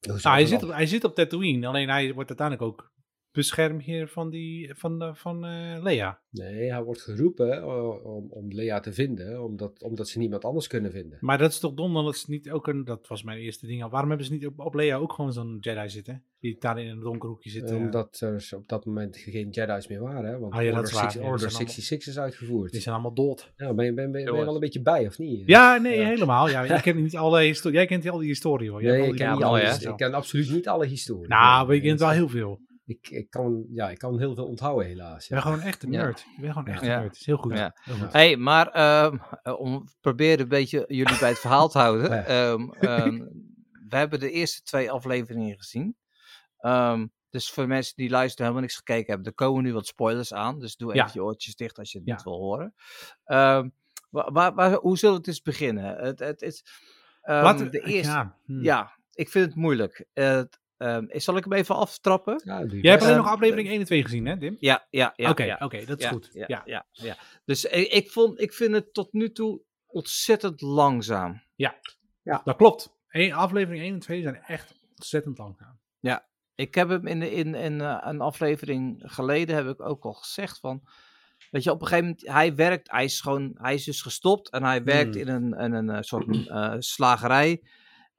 Is Nou, hij, zit op, hij zit op Tatooine, alleen hij wordt uiteindelijk ook beschermheer van, die, van, eh, van eh, Leia. Nee, hij wordt geroepen eh, om, om Leia te vinden, omdat, omdat ze niemand anders kunnen vinden. Maar dat is toch dom dan dat ze niet ook een... Dat was mijn eerste ding al. Waarom hebben ze niet op, op Leia ook gewoon zo'n Jedi zitten? Die daar in een donker hoekje zit. eh, Omdat er op dat moment geen Jedi's meer waren, hè, want Ah, ja, dat Order, is waar. 6 Ja, die Order zijn allemaal- 66 is uitgevoerd. die zijn allemaal dood. Ja, ben, je, ben, ben, ben je Jongens. wel een beetje bij, of niet? Ja, nee, Ja. helemaal. Ja, ik ken niet alle historie. Jij kent al die historie hoor. Jij Nee, ik al ken, his- ik ken absoluut niet alle historie. Nou, maar je kent wel heel veel. Ik, ik, kan, ja, ik kan heel veel onthouden, helaas. Je Ja. bent gewoon echt een Ja. nerd. Je bent gewoon echt Ja. een nerd. is heel goed. Ja. Heel goed. hey, maar ehm, eh, om proberen een beetje jullie bij het verhaal te houden. <laughs> Ja. ehm, <laughs> ehm, we hebben de eerste twee afleveringen gezien. Ehm, dus voor mensen die luisteren helemaal niks gekeken hebben, er komen nu wat spoilers aan. Dus doe even Ja. je oortjes dicht als je het Ja. niet wil horen. Ehm, waar, waar, waar- hoe zullen we het eens beginnen? Het, het, het, ehm, Laten de eerste, ja. Ja. ik vind het moeilijk. Eh, ehm, zal ik hem even aftrappen? Ja, Jij hebt alleen Eh, nog aflevering 1 en 2 gezien, hè, Dim? Ja, ja, ja. Oké, ja. oké, dat is ja, goed. Ja, Ja. ja. Ja, Dus ik, ik, vond, ik vind het tot nu toe ontzettend langzaam. Dat klopt. Eén- aflevering 1 en 2 zijn echt ontzettend langzaam. Ik heb hem in, in, in eh, een aflevering geleden heb ik ook al gezegd van. Weet je, op een gegeven moment, hij werkt, hij is gewoon, hij is dus gestopt en hij werkt Hmm. in een, in een eh, soort eh, slagerij.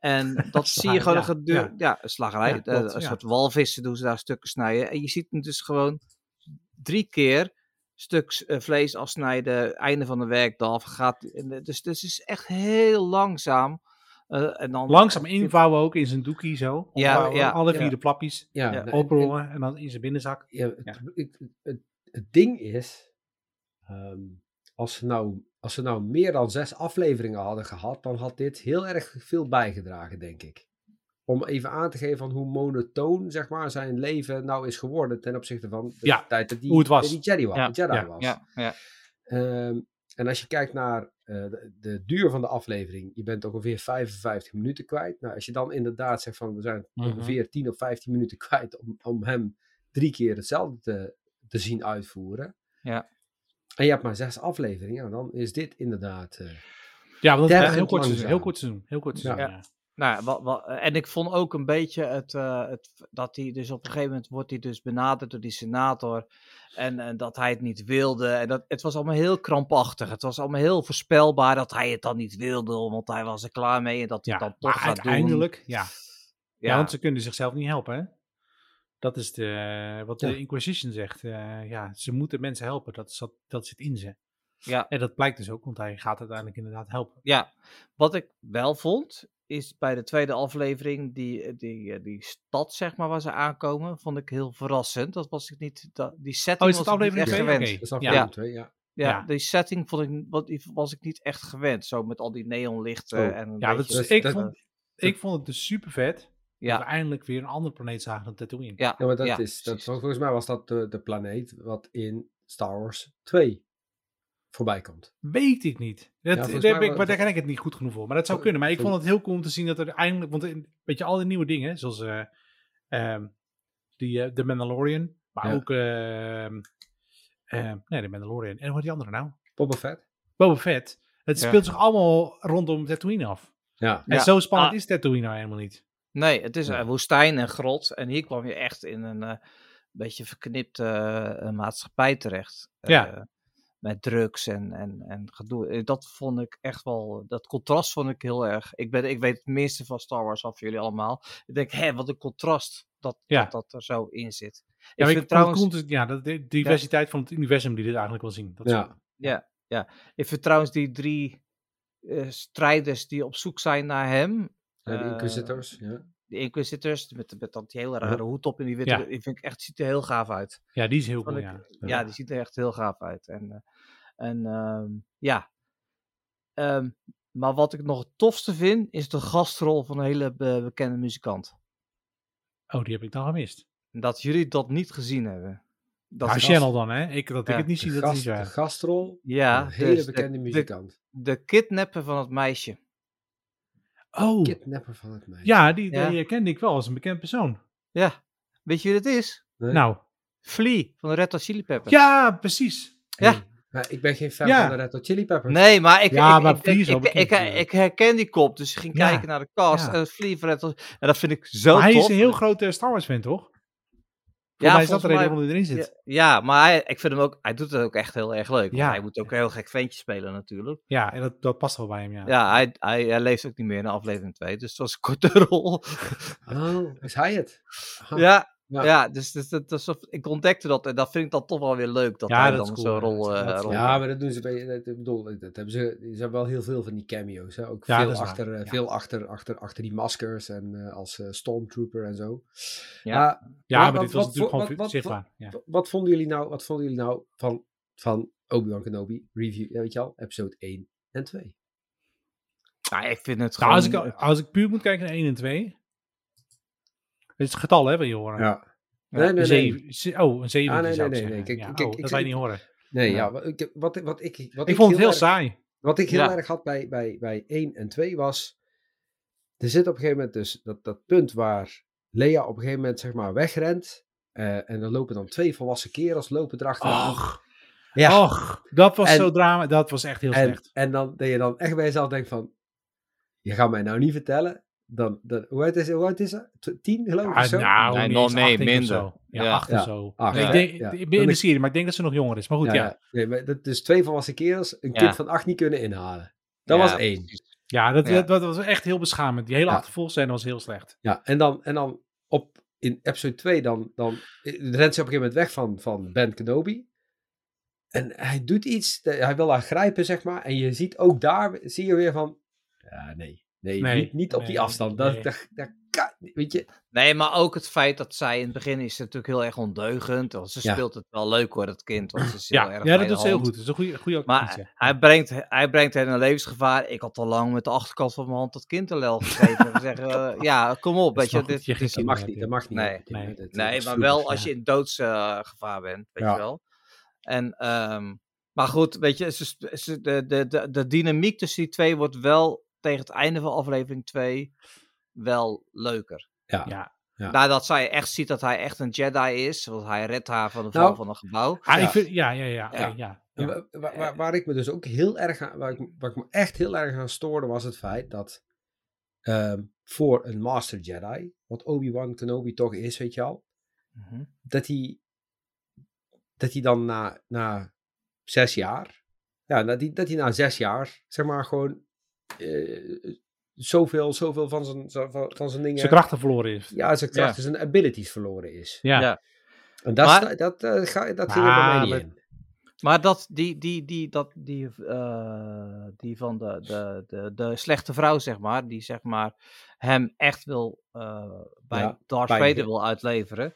En <laughs> dat zie je gewoon ja, gedurende, ja. een slagerij, Ja, eh, klopt, een ja. soort walvissen doen ze daar stukken snijden. En je ziet hem dus gewoon drie keer stuk eh, vlees afsnijden, einde van de werkdag. Gaat, dus, dus het is echt heel langzaam. Eh, en dan, Langzaam invouwen ook in zijn doekie zo. Ja, ja, Alle vier ja. de plapjes. Ja, Ja. en- en- Oprollen en dan in zijn binnenzak. Ja, het, Ja. ik- het, het ding is, ehm, als, ze nou, als ze nou meer dan zes afleveringen hadden gehad, dan had dit heel erg veel bijgedragen, denk ik. Om even aan te geven van hoe monotoon zeg maar, zijn leven nou is geworden ten opzichte van de Ja, tijd dat die, hoe het was. die Jedi, wa- Ja, Jedi ja, was. ja, ja. Ehm, en als je kijkt naar eh, de, de duur van de aflevering, je bent ongeveer 55 minuten kwijt. Nou, als je dan inderdaad zegt van we zijn Mhm. ongeveer 10 of 15 minuten <laughs> kwijt om, om hem drie keer hetzelfde te, te zien uitvoeren. Ja. En je hebt maar zes afleveringen, ja, dan is dit inderdaad. eh, Ja, want dat is heel kort seizoen. Heel kort seizoen. Heel kort seizoen, ja. Nou, ja, wat, wat, en ik vond ook een beetje het, eh, het, dat hij dus op een gegeven moment wordt hij dus benaderd door die senator. En, en dat hij het niet wilde. En dat, het was allemaal heel krampachtig. Het was allemaal heel voorspelbaar dat hij het dan niet wilde. Want hij was er klaar mee en dat hij Ja, het dan toch gaat doen. uiteindelijk, ja. ja. Ja, want ze kunnen zichzelf niet helpen, hè? Dat is de, wat Ja. de Inquisition zegt. eh, ja, ze moeten mensen helpen. Dat, zat, dat zit in ze. Ja, En dat blijkt dus ook, want hij gaat uiteindelijk inderdaad helpen. ja. Wat ik wel vond, is bij de tweede aflevering die, die, die stad, zeg maar, waar ze aankomen, vond ik heel verrassend. Dat was ik niet, dat, die setting Oh, is was het ik niet aflevering echt gewend. Dat Ja. aflevering twee, ja. Ja, Ja. die setting vond ik, wat, die was ik niet echt gewend. Zo met al die neonlichten Oh. en Ja, dat beetje... is, dat- ik, dat- vond, ik vond het dus super vet. Dat we ja, eindelijk weer een andere planeet zagen dan Tatooine. ja, Ja, maar dat ja, is, dat, volgens mij was dat de, de planeet wat in Star Wars 2 voorbij komt. Weet ik niet. Dat, volgens daar, ik, maar daar ken ik het niet goed genoeg voor. Maar dat zou Vol- kunnen. Maar ik vond het heel cool om te zien dat er eindelijk... Want in- weet je, al die nieuwe dingen, zoals eh, ehm, die, eh, The Mandalorian. Maar Ja. ook... ehm, ehm, nee, The Mandalorian. En hoe heet die andere nou? Boba Fett? Boba Fett. Het Ja. speelt zich allemaal rondom Tatooine af. Ja. En Ja. zo spannend Ah. is Tatooine nou helemaal niet. Nee, het is een woestijn en grot. En hier kwam je echt in een eh, beetje verknipte eh, maatschappij terecht. Ja. Eh, met drugs en, en, en gedoe. Dat vond ik echt wel, dat contrast vond ik heel erg. Ik, ben, ik weet het meeste van Star Wars af, jullie allemaal. Ik denk, hé, wat een contrast dat, Ja. dat dat er zo in zit. Ja, ik maar vind ik trouwens, vond het cool, ja, dat de diversiteit van het universum die dit eigenlijk wil zien. Dat Ja. ja, ja. ik vind trouwens die drie eh, strijders die op zoek zijn naar hem. Ja, de eh, Inquisitors. Ja. de Inquisitors, met, met dat die hele rare hoed op en die witte, Ja. die vind ik echt, ziet er heel gaaf uit. ja, die is heel cool, ik- ja. Ja, die ziet er echt heel gaaf uit. En, eh, en ehm, ja. Ehm, maar wat ik nog het tofste vind, is de gastrol van een hele be- bekende muzikant. Oh, die heb ik dan gemist. En Dat jullie dat niet gezien hebben. Dat Ja, is- Channel dan, hè? Ik, dat ik het niet De, zie, dat is de gastrol. Ja, een hele dus de- bekende de, muzikant. de kidnappen van het meisje. Oh, Kidnapper van het meisje. ja, die, Ja. die kende ik wel als een bekend persoon. Ja, weet je wie het is? Nee? Nou, Flea van de Red Hot Chili Peppers. ja, precies. ja. Maar ik ben geen fan Ja. van de Red Hot Chili Peppers. Nee, maar ik, Ja, ik, maar ik, Flea ik, is wel ik, bekend, ik, ja. ik herken die kop, dus ik ging Ja. kijken naar de cast. Ja. En Flea van Red Hot- En dat vind ik zo maar hij tof. is een heel grote Star Wars fan, toch? Ja, mij is dat de reden mij- waarom hij erin zit. Ja, ja, maar hij, ik vind hem ook, hij doet het ook echt heel erg leuk. want Ja. Hij moet ook een heel gek ventje spelen natuurlijk. Ja, en dat, dat past wel bij hem, ja. Ja, hij, hij, hij leeft ook niet meer in aflevering 2, dus het was een korte <laughs> rol. Oh, is hij het? Ja, Ja. ja. dus, dus, dat- dat is of- ik ontdekte dat en dat vind ik dan toch wel weer leuk. Dat Ja, hij dat dan is zo'n cool, ja. rol, eh, Dat is- rol Ja, maar dat doen ze bij. Dat, ik bedoel, dat hebben ze. Ze hebben wel heel veel van die cameo's. Hè? Ook Ja, veel, waar, achter, eh, ja. veel achter, achter, achter die maskers en eh, als Stormtrooper en zo. Ja. Maar Ja, maar dit was wat- natuurlijk wat- gewoon wat- zichtbaar. Ja. wat, wat vonden jullie nou, wat vonden jullie nou van, van Obi-Wan Kenobi review? Ja, weet je al, episode 1 en 2. Nou, ik vind het Nou, gewoon... als, ik, als ik puur moet kijken naar 1 en 2. Het is getal, hè, wat je horen. Ja. Nee, nee, Een nee. zeven- ze- oh, een 7 Ah, nee, zou nee, nee. Kijk, Ja, kijk, oh, ik- dat wij ik- niet horen. Nee, Ja. ik, wat, wat ik, wat Ik vond het heel erg- saai. Wat ik heel Ja. erg had bij, bij, bij 1 en 2 was. Er zit op een gegeven moment dus dat, dat punt waar Lea op een gegeven moment zeg maar wegrent. eh, en er lopen dan twee volwassen kerels lopen erachteraan. Och, ja. och, dat was En- zo drama. Dat was echt heel en, slecht. en dan dat je dan echt bij jezelf denkt van. Je gaat mij nou niet vertellen. Dan, dan, hoe, oud is, hoe oud is Tien geloof ik zo? nou, Nee, nee, minder. zo. Ja, Ja. acht Ja, of zo. acht, ik denk, ik ben in de serie, maar ik denk dat ze nog jonger is. Maar goed, ja. ja, Ja, ja. Nee, maar dat dus twee volwassen kerels een Ja. kind van acht niet kunnen inhalen. Dat Ja, was één. dat, Ja. Dat, dat was echt heel beschamend. Die hele Ja. achtervolgscène was heel slecht. Ja, en dan, en dan op, in episode 2 dan, dan eh, rent ze op een gegeven moment weg van, van Ben Kenobi. En hij doet iets, hij wil haar grijpen, zeg maar. En je ziet ook daar, zie je weer van, ja, nee, nee, Nee, niet, niet op die nee, afstand. Dat, nee. dat, weet je. Nee, maar ook het feit dat zij in het begin is ze natuurlijk heel erg ondeugend. Want ze Ja. speelt het wel leuk hoor, dat kind. Want ze is heel Ja, erg ja dat doet ze heel goed. Dat is een goede, goede. Maar hij brengt, hij brengt hen in een levensgevaar. Ik had al lang met de achterkant van mijn hand dat kind te lel gegeven. en zeggen, <laughs> eh, ja, kom op, weet je. Dit, je dit is Dat mag niet, dat mag niet. Nee, nee. dat- maar wel als je in doodsgevaar bent, weet Ja. je wel. En, ehm, maar goed, weet je, ze, ze, de, de, de, de dynamiek tussen die twee wordt wel tegen het einde van aflevering 2 wel leuker. Ja. Ja. Ja. Nadat zij echt ziet dat hij echt een Jedi is, want hij redt haar van de val Nou, van een gebouw. Ah, Ja. ik vind, ja, ja, ja. Ja. ja. En ja. wa- wa- waar, waar ik me dus ook heel erg aan, waar ik, waar ik me echt heel erg aan stoorde, was het feit dat ehm, voor een Master Jedi, wat Obi-Wan Kenobi toch is, weet je al, Mhm. dat hij, dat hij dan na, na zes jaar, ja, dat hij, dat hij na zes jaar, zeg maar, gewoon eh, zoveel, zoveel van zijn, van, van zijn dingen... Zijn krachten verloren is. Ja, zijn krachten, zijn abilities verloren is. Ja. Ja. En dat, Maar- is- dat, eh, ga, dat ging er Maar bij mij niet in. Maar dat, die, die, die, dat, die, eh, die van de, de, de, de slechte vrouw, zeg maar, die zeg maar hem echt wil eh, bij Ja, Darth bij- Vader wil uitleveren.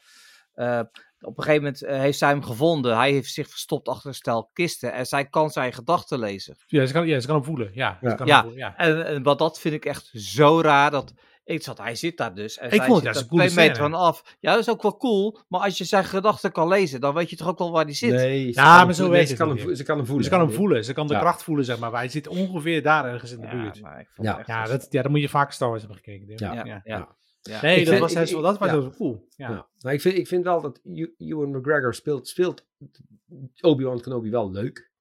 Eh, op een gegeven moment eh, heeft zij hem gevonden. Hij heeft zich verstopt achter een stel kisten en zij kan zijn gedachten lezen. Ja, ze kan, ja, ze kan hem voelen. Ja, Ja. Ze kan Ja. hem voelen, ja. En, en wat dat vind ik echt zo raar. Dat ik zat, hij zit daar dus. En Ik zij vond het een twee meter van af. Ja, dat is ook wel cool. Maar als je zijn gedachten kan lezen, dan weet je toch ook wel waar hij zit. Nee, ze Ja, kan maar hem zo Nee, ze kan hem Ze kan hem voelen. Ze kan hem voelen. Ze kan de Ja. kracht voelen, zeg maar. Maar hij zit ongeveer daar ergens in de Ja, buurt. maar ik vond Ja. het echt Ja, wel- dat, ja, dan moet je vaak Star Wars hebben gekeken. ja, Ja. Ja. Nee, Ik dat vind- was, ik- juist wel- dat was ja. wel cool. Ja. Ja. Maar ik vind, ik vind wel dat Ew- Ewan McGregor speelt, speelt Obi-Wan Kenobi wel leuk.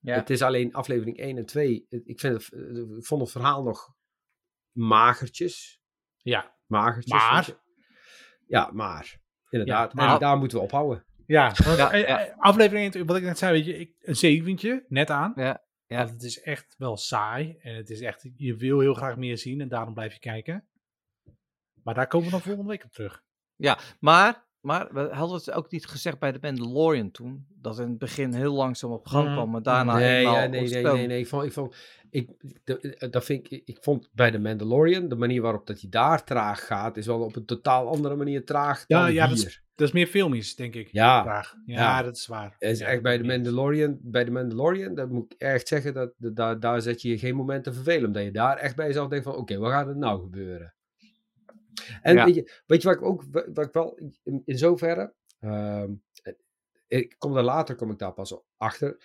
Ja. Het is alleen aflevering 1 en 2. het- Ik, vind het, ik vond het verhaal nog magertjes. Ja. Magertjes. Maar? Ja, maar. Inderdaad. Maar- En daar moeten we ophouden. Ja, eh, eh, aflevering 1, wat ik net zei, weet je, ik, een zeventje, net aan. Ja, ja. Want het is echt wel saai. En het is echt, je wil heel graag meer zien en daarom blijf je kijken. Maar daar komen we dan volgende week op terug. Maar, maar we hadden het ook niet gezegd bij de Mandalorian toen. Dat in het begin heel langzaam op gang Mhm. kwam, maar daarna nee, ja, nee, nee, nee, nee. Ik vond, ik vond, ik, de- dat vind ik, ik vond bij de Mandalorian, de manier waarop dat hij daar traag gaat, is wel op een totaal andere manier traag Ja, dan ja, dat hier. is- Dat is meer filmisch, denk ik. Ja. Ja, Ja. dat is waar. Het is Ja, echt bij de dat Mandalorian, bij de Mandalorian, dat moet ik echt zeggen, dat, dat, daar, daar zet je je geen moment te vervelen. Omdat je daar echt bij jezelf denkt van, oké, wat gaat er nou gebeuren? En Ja. weet, je, weet je wat ik ook, wat ik wel in, in zoverre, ehm, ik kom daar later, kom ik daar pas achter.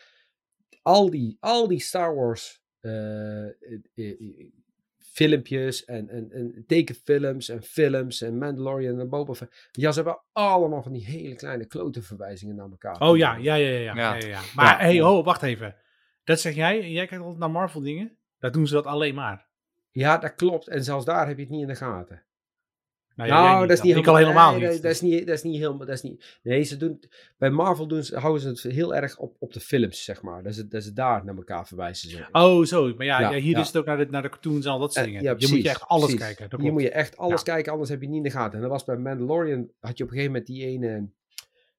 Al die, al die Star Wars eh, eh, eh, filmpjes en, en, en tekenfilms en films en Mandalorian en Boba Fett. Ja, ze hebben allemaal van die hele kleine klote verwijzingen naar elkaar. Oh ja, ja, ja, ja. ja, Ja. ja, ja. Maar Ja. hey, ho, wacht even. Dat zeg jij, en jij kijkt altijd naar Marvel dingen. Daar doen ze dat alleen maar. Ja, dat klopt. En zelfs daar heb je het niet in de gaten. Nou, Nou, dat is niet Ik al helemaal nee, niet. dat, is niet. Dat is niet helemaal. Dat is niet. Nee, ze doen. Bij Marvel doen ze, houden ze het heel erg op, op de films, zeg maar. Dat ze, dat ze daar naar elkaar verwijzen. Zeg. Oh, zo. Maar ja, Ja, ja, hier ja. is het ook naar de, naar de cartoons en al dat soort Eh, dingen. je moet je echt alles precies. kijken. Hier klopt. moet je echt alles kijken, anders heb je niet in de gaten. En dat was bij Mandalorian, had je op een gegeven moment die ene,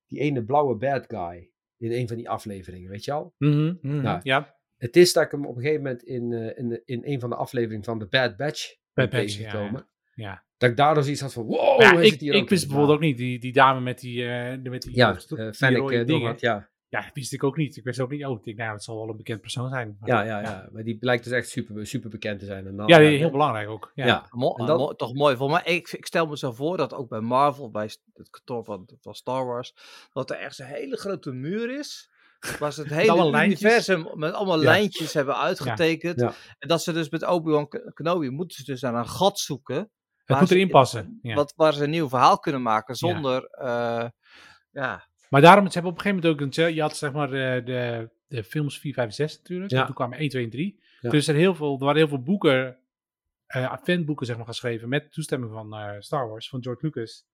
die ene blauwe bad guy in een van die afleveringen, weet je al? Mhm, mhm, Ja. ja. Het is dat ik hem op een gegeven moment in, eh, in, in een van de afleveringen van de Bad Batch ben Bad Batch, tegengekomen. Ja. Dat ik daardoor zoiets had van, wow, ja, ik, hier ik ook wist bijvoorbeeld ook niet, die, die dame met die, eh, de- met die, Ja, sto- die Fennec rode dingen. Doornat, ja. Ja, wist ik ook niet. Ik wist ook niet, oh, ik denk, nou, dat zal wel een bekend persoon zijn. Maar- Ja, ja, ja, maar die blijkt dus echt super, super bekend te zijn. En dan, Ja, heel belangrijk ook. Ja. Ja. Mo- En dat- mo- toch mooi. Voor mij, ik, ik stel me zo voor dat ook bij Marvel, bij het kantoor van, van Star Wars, dat er echt een hele grote muur is. Waar ze het hele lijntjes. universum met allemaal Ja. lijntjes hebben uitgetekend. Ja. En dat ze dus met Obi-Wan Kenobi moeten ze dus naar een gat zoeken. Het moet erin passen. Ja. Wat, waar ze een nieuw verhaal kunnen maken zonder. eh, ja. Maar daarom, ze hebben op een gegeven moment ook een... Je had zeg maar de, de, de films 4, 5 en 6 natuurlijk. Ja. En toen kwamen 1, 2 en 3. Ja. Dus er, heel veel, er waren heel veel boeken, eh fanboeken zeg maar, geschreven met toestemming van eh, Star Wars, van George Lucas.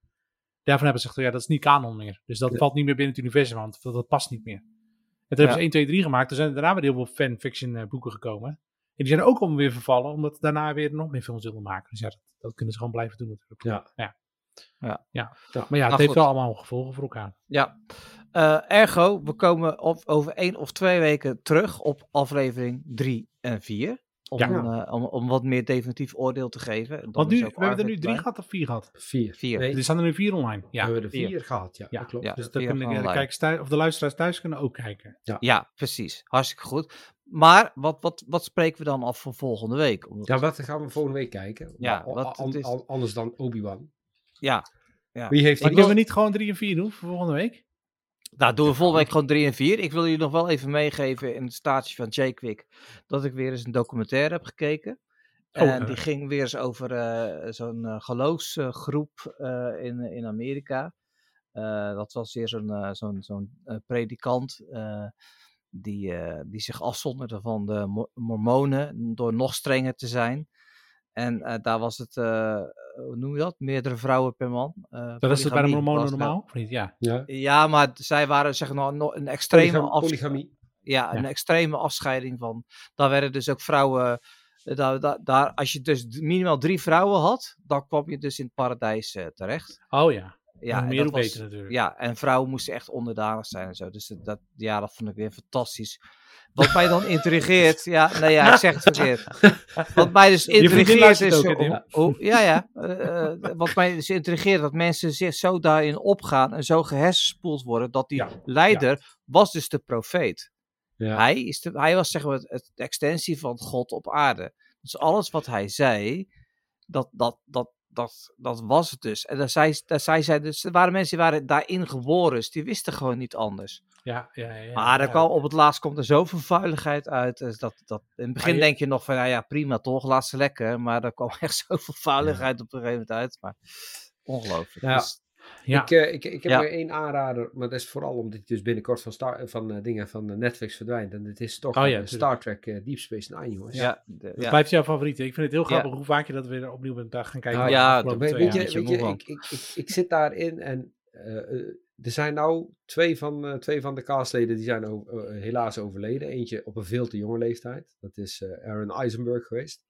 Daarvan hebben ze gezegd, ja, dat is niet kanon meer. Dus dat Ja. valt niet meer binnen het universum, want dat, dat past niet meer. En toen hebben ze 1, 2, 3 gemaakt. Toen zijn er daarna weer heel veel fanfiction eh, boeken gekomen. En die zijn ook allemaal weer vervallen, omdat ze daarna weer nog meer films wilden maken. Dus ja, dat, dat kunnen ze gewoon blijven doen natuurlijk. Ja. ja. Ja. ja. Ja. Maar ja, het Nou, heeft goed. wel allemaal gevolgen voor elkaar. ja. Eh, ergo, we komen op, over één of twee weken terug op aflevering 3 en 4. Om, Ja. eh, om, om wat meer definitief oordeel te geven. En dan Want nu, we hebben er nu drie bij. gehad of vier gehad? Vier. Vier. Nee, Er staan er nu vier online. we Ja, hebben er vier. vier gehad, ja. Ja. Dat klopt. Ja. dus dat vier kunnen de, kijkers thuis, of de luisteraars thuis kunnen ook kijken. Ja, precies. Hartstikke goed. Maar wat, wat, wat spreken we dan af voor volgende week? Omdat- Ja, wat gaan we volgende week kijken? Ja, Wa- wat an- is- an- anders dan Obi-Wan. ja. Wie heeft Maar kunnen we niet gewoon drie en vier doen voor volgende week? Nou, doen we volgende week gewoon 3 en 4. Ik wil jullie nog wel even meegeven in het staartje van Jake Quick dat ik weer eens een documentaire heb gekeken. Oh, En eh. die ging weer eens over eh, zo'n eh, geloofsgroep eh, in, in Amerika. Eh, dat was weer zo'n eh, zo'n zo'n eh, predikant eh, die, eh, die zich afzonderde van de Mo- Mormonen door nog strenger te zijn. En eh, daar was het, eh, hoe noem je dat? Meerdere vrouwen per man. Eh, Dat is het bij de Mormonen normaal? Of niet? Ja. Ja. Ja, maar zij waren zeg maar nog een extreme, Polygam- af- polygamie. ja, een Ja. extreme afscheiding van. Daar werden dus ook vrouwen Daar, daar, daar, als je dus minimaal drie vrouwen had, dan kwam je dus in het paradijs terecht. Oh ja. Ja, meer hoe beter natuurlijk. Ja, en vrouwen moesten echt onderdanig zijn en zo. Dus dat, dat- ja, dat vond ik weer fantastisch. Wat mij dan <laughs> intrigeert, ja, nee, ja, ik zeg het verkeerd. Wat mij dus intrigeert is, ook, hè, ja, ja, eh, eh, wat mij dus intrigeert, dat mensen zich zo daarin opgaan en zo gehersenspoeld worden, dat die Ja, leider was dus de profeet. Ja. Hij, is de, hij was zeg maar het, het- de extensie van God op aarde. Dus alles wat hij zei, dat, dat, dat, dat, dat was het dus. En daar zei, daar zei zij dus, er waren mensen die waren daarin geboren, dus die wisten gewoon niet anders. Ja, ja, ja. maar ja. kwam, op het laatst komt er zoveel vuiligheid uit. Dus dat, dat, in het begin je- denk je nog van, nou ja, prima toch, laat ze lekker. Maar er kwam <laughs> echt zoveel vuiligheid op een gegeven moment uit. Maar ongelooflijk. Ja. Dus, Ja. Ik, eh, ik, ik heb Ja. maar één aanrader, maar dat is vooral omdat hij dus binnenkort van, Star, van eh, dingen van eh, Netflix verdwijnt. En het is toch Oh ja. Star Trek Deep Space Nine, jongens. ja, de- Dat ja. blijft jouw favoriet. Ik vind het heel Ja. grappig hoe vaak je dat weer opnieuw bent gaan kijken. Nou ja, Weet, je, weet je, ik, ik, ik, ik zit daarin en er zijn nou twee van, eh, twee van de castleden die zijn helaas overleden. Eentje op een veel te jonge leeftijd. Dat is eh, Aaron Eisenberg geweest.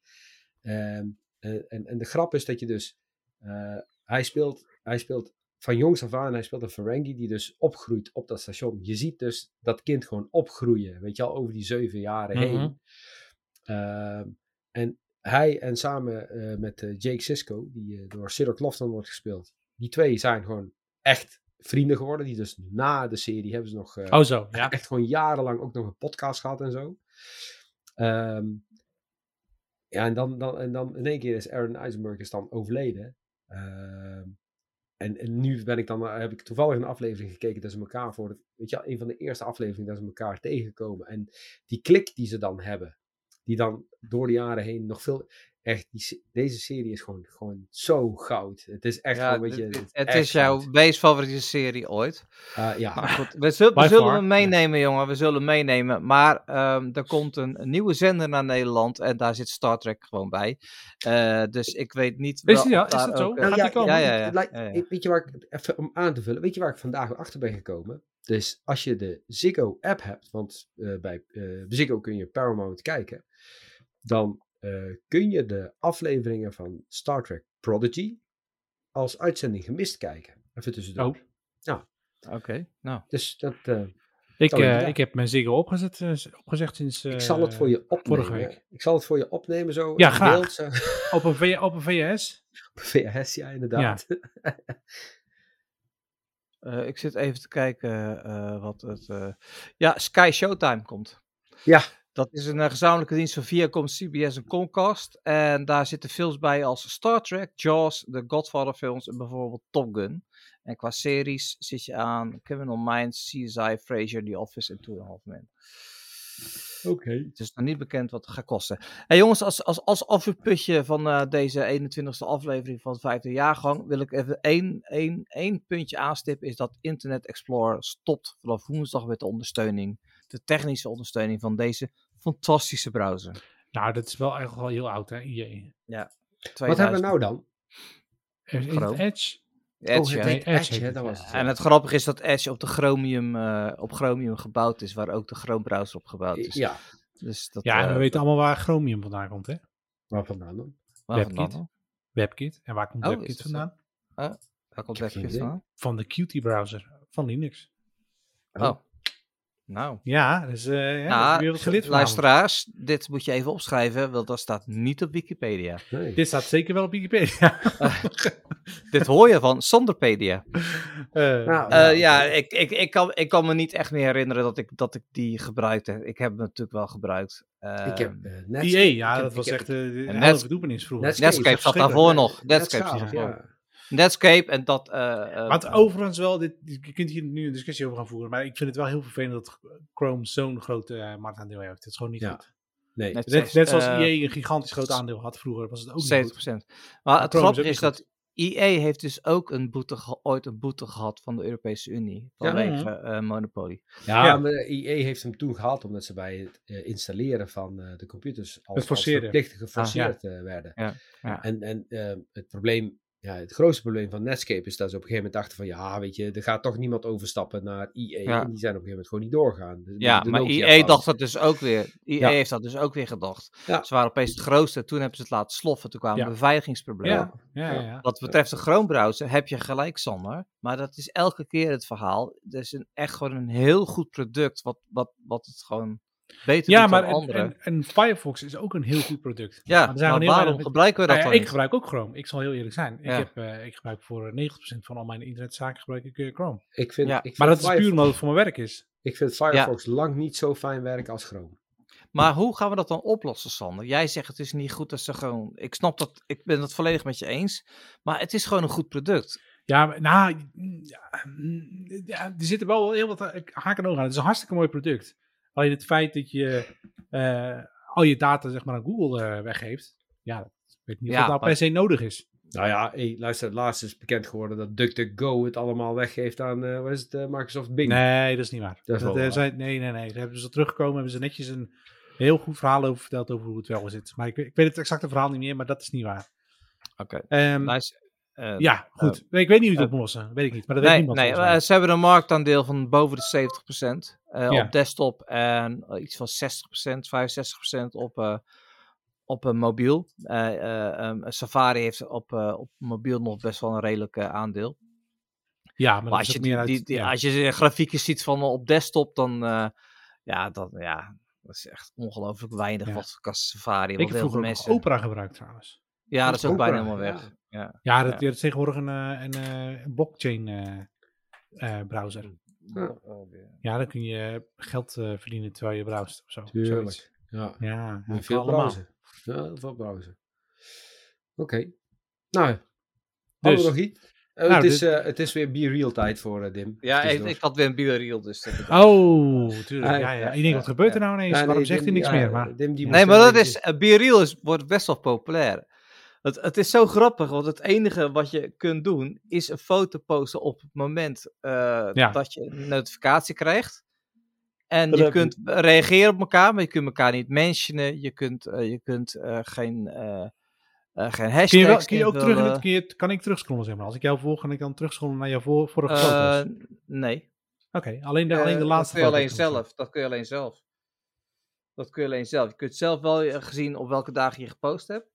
Ehm, en, en, en de grap is dat je dus... eh, hij, speelt, hij speelt van jongs af aan, hij speelt een Ferengi die dus opgroeit op dat station. Je ziet dus dat kind gewoon opgroeien, weet je al, over die zeven jaren Mhm. heen. Ehm, en hij en samen eh, met eh, Jake Sisko, die eh, door Cyril Clofton wordt gespeeld, die twee zijn gewoon echt vrienden geworden. Die dus na de serie hebben ze nog Oh zo, ja. echt gewoon jarenlang ook nog een podcast gehad en zo. Ehm, ja, en dan, dan, en dan in één keer is Aaron Eisenberg is dan overleden. En, en nu ben ik dan, eh, heb ik toevallig een aflevering gekeken dat ze elkaar voor weet je een van de eerste afleveringen dat ze elkaar tegenkomen. En die klik die ze dan hebben, die dan door de jaren heen nog veel, echt, die, deze serie is gewoon, gewoon zo goud. Het is echt Ja, gewoon, weet je, het, het het echt is jouw meest favoriete serie ooit. Ah, ja, Maar goed, we, zul- we zullen hem meenemen, jongen. We zullen hem meenemen. Maar ehm, er komt een, een nieuwe zender naar Nederland. En daar zit Star Trek gewoon bij. Eh, dus ik weet niet. Is wel ja? of Is dat zo? eh, Nou die komen? Ja, ja, het- ja. Weet je waar ik, even om aan te vullen, weet je waar ik vandaag achter ben gekomen? Dus als je de Ziggo app hebt, want eh, bij eh, Ziggo kun je Paramount kijken, dan eh, kun je de afleveringen van Star Trek Prodigy als uitzending gemist kijken. Even tussendoor. Oh. Oké, nou. Dus dat, eh, Ik, eh, ik heb mijn Ziggo opgezet, opgezegd sinds... ik zal het voor je opnemen. vorige week. Ik zal het voor je opnemen zo Ja, in graag. beeld. Zo. <laughs> Op een, v, op een VS? VHS, ja, inderdaad. <laughs> Eh, ik zit even te kijken eh, wat het. eh, Ja, Sky Showtime komt. Ja. Dat is een eh, gezamenlijke dienst van Viacom, CBS en Comcast. En daar zitten films bij als Star Trek, Jaws, de Godfather films en bijvoorbeeld Top Gun. En qua series zit je aan Criminal Minds, CSI, Frasier, The Office en Two and a Half Men. Oké. Het is nog niet bekend wat het gaat kosten. Hey jongens, als, als, als van eh, deze 21ste aflevering van het vijfde jaargang wil ik even één, één, één puntje aanstippen. Is dat Internet Explorer stopt vanaf woensdag met de ondersteuning, de technische ondersteuning van deze fantastische browser. Nou, dat is wel eigenlijk wel heel oud, hè? IE. Wat hebben we nou dan? Is het Chrome. Edge? Edge, oh, ja. het Edge Edge, dat ja. was het. En het grappige is dat Edge op, de Chromium, eh, op Chromium gebouwd is, waar ook de Chrome browser op gebouwd is. Ja, Dus dat, Ja, en eh, we weten allemaal waar Chromium vandaan komt, hè? waar vandaan dan? waar WebKit. vandaan dan? WebKit. En waar komt Oh, WebKit vandaan? Waar komt WebKit vandaan? Van de Qt browser van Linux. Oh, nou. Ja, dus eh ja, Nou. Luisteraars, dit moet je even opschrijven, want dat staat niet op Wikipedia. Nee. Dit staat zeker wel op Wikipedia. <laughs> dit hoor je van Sonderpedia. <laughs> Eh, Nou, Eh, ja, ik, ik, ik, kan, ik kan me niet echt meer herinneren dat ik, dat ik die gebruikte. Ik heb hem natuurlijk wel gebruikt. Eh, Ik heb eh, net. EA, ja, ik heb- dat was heb- echt eh, de En hele verdoemenis vroeger. Netscape. Netscape zat daarvoor nog. Netscape zat Netscape, daarvoor. Ja. Netscape en dat... eh, eh, Maar het overigens wel, dit, je kunt hier nu een discussie over gaan voeren, maar ik vind het wel heel vervelend dat Chrome zo'n groot eh, marktaandeel heeft. Het is gewoon niet Ja. goed. Nee. Net Net, net zoals eh, EA een gigantisch groot aandeel had vroeger, was het ook niet 70%. goed. Maar het is grappige is dat EA heeft dus ook een boete ge- ooit een boete gehad van de Europese Unie. Ja. Vanwege eh, Monopoly. Ja, Ja. maar IE heeft hem toen gehaald omdat ze bij het eh, installeren van eh, de computers als, Het als verplicht geforceerd eh, werden. Ja, ja. En, en eh, het probleem ja, het grootste probleem van Netscape is dat ze op een gegeven moment dachten van ja, weet je, er gaat toch niemand overstappen naar IE. Ja. En die zijn op een gegeven moment gewoon niet doorgaan. De- Ja, de maar IE dacht dat dus ook weer. IE Ja. heeft dat dus ook weer gedacht. Ja. Ze waren opeens het grootste. Toen hebben ze het laten sloffen. Toen kwamen Ja. beveiligingsproblemen. Ja, ja, ja. Wat betreft de Chrome browser heb je gelijk, Sander. Maar dat is elke keer het verhaal. Het is een, echt gewoon een heel goed product. Wat, wat, wat het gewoon beter Ja, maar dan en, anderen. en, en Firefox is ook een heel goed product. ja, zijn maar waarom weinig- gebruiken we dat Nou ja, dan ik gebruik ook Chrome. Ik zal heel eerlijk zijn. Ik, heb, eh, ik gebruik voor 90% van al mijn internetzaken gebruik ik eh, Chrome. Ik vind, Ja. ik vind Maar dat is puur omdat het voor mijn werk is. Ik vind Firefox lang niet zo fijn werken als Chrome. Maar hoe gaan we dat dan oplossen, Sander? Jij zegt het is niet goed dat ze gewoon... Ik snap dat, ik ben het volledig met je eens. Maar het is gewoon een goed product. Ja, maar, nou, mm, ja, ja, er zitten wel heel wat eh, haken en ogen aan. Het is een hartstikke mooi product. Alleen het feit dat je eh, al je data zeg maar aan Google eh, weggeeft. Ja, ik weet niet of Ja, dat nou per se nodig is. Nou ja, hey, luister, het laatst is bekend geworden dat DuckDuckGo het allemaal weggeeft aan, eh wat is het, Microsoft Bing. Nee, dat is niet waar. Dat is wel waar. zijn- nee, nee, nee. Daar hebben ze teruggekomen, hebben ze netjes een heel goed verhaal over verteld over hoe het wel zit. Maar ik, weet- ik weet het exacte verhaal niet meer, maar dat is niet waar. Oké. Ehm, Nice. Eh, ja, goed. nee, ik weet niet hoe je het oplossen. Weet ik niet. Maar dat weet niemand. nee eh, ze hebben een marktaandeel van boven de 70% eh, Ja. op desktop en eh, iets van 60%, 65% op, eh, op een mobiel. Eh, eh, ehm, Safari heeft op, eh, op mobiel nog best wel een redelijk eh, aandeel. ja, maar, Maar dat als je, meer uit... die, die- ja. als je grafiekjes ziet van op desktop, dan ja, dan, ja, dat is echt ongelooflijk weinig Ja. wat Safari. ik heb vroeger mensen. Opera gebruikt trouwens. Ja, dat is ook bijna helemaal weg. Ja. Ja, dat, Ja. dat is tegenwoordig een, eh, een, eh, een blockchain eh, eh, browser. Ja. Ja, dan kun je geld eh, verdienen terwijl je browst of zo. zoiets. Tuurlijk. Ja, Ja, je veel allemaal. browsen. Ja, veel browsen. Oké. Nou, hadden we Dus. nog iets? Eh, Nou, het, is, dit- eh, het is weer Be Real tijd voor eh, Dim. Ja, ik, ik had weer een bioreel, dus dat Oh, tuurlijk. Ja, ja. Ik denk, wat gebeurt er nou ineens? Ja, Waarom nee, zegt hij niks ja, meer? Maar... Dim, die Nee, maar dat is, uh, BeReal is, wordt best wel populair. Het, het is zo grappig, want het enige wat je kunt doen is een foto posten op het moment eh, Ja. dat je een notificatie krijgt. En Dat je heb kunt reageren op elkaar, maar je kunt elkaar niet mentionen. Je kunt, eh, je kunt eh, geen, eh eh, geen hashtags Kun je, wel, kun je ook terug in invullen. het, kun je, kan ik terugscrollen, zeg maar? Als ik jou volg, kan ik dan terugscrollen naar jouw voor, vorige Eh, foto's? nee. Oké, alleen, de, alleen de laatste Dat kun je alleen zelf. Dat kun je alleen zelf. Dat kun je alleen zelf. Je kunt zelf wel gezien op welke dagen je gepost hebt.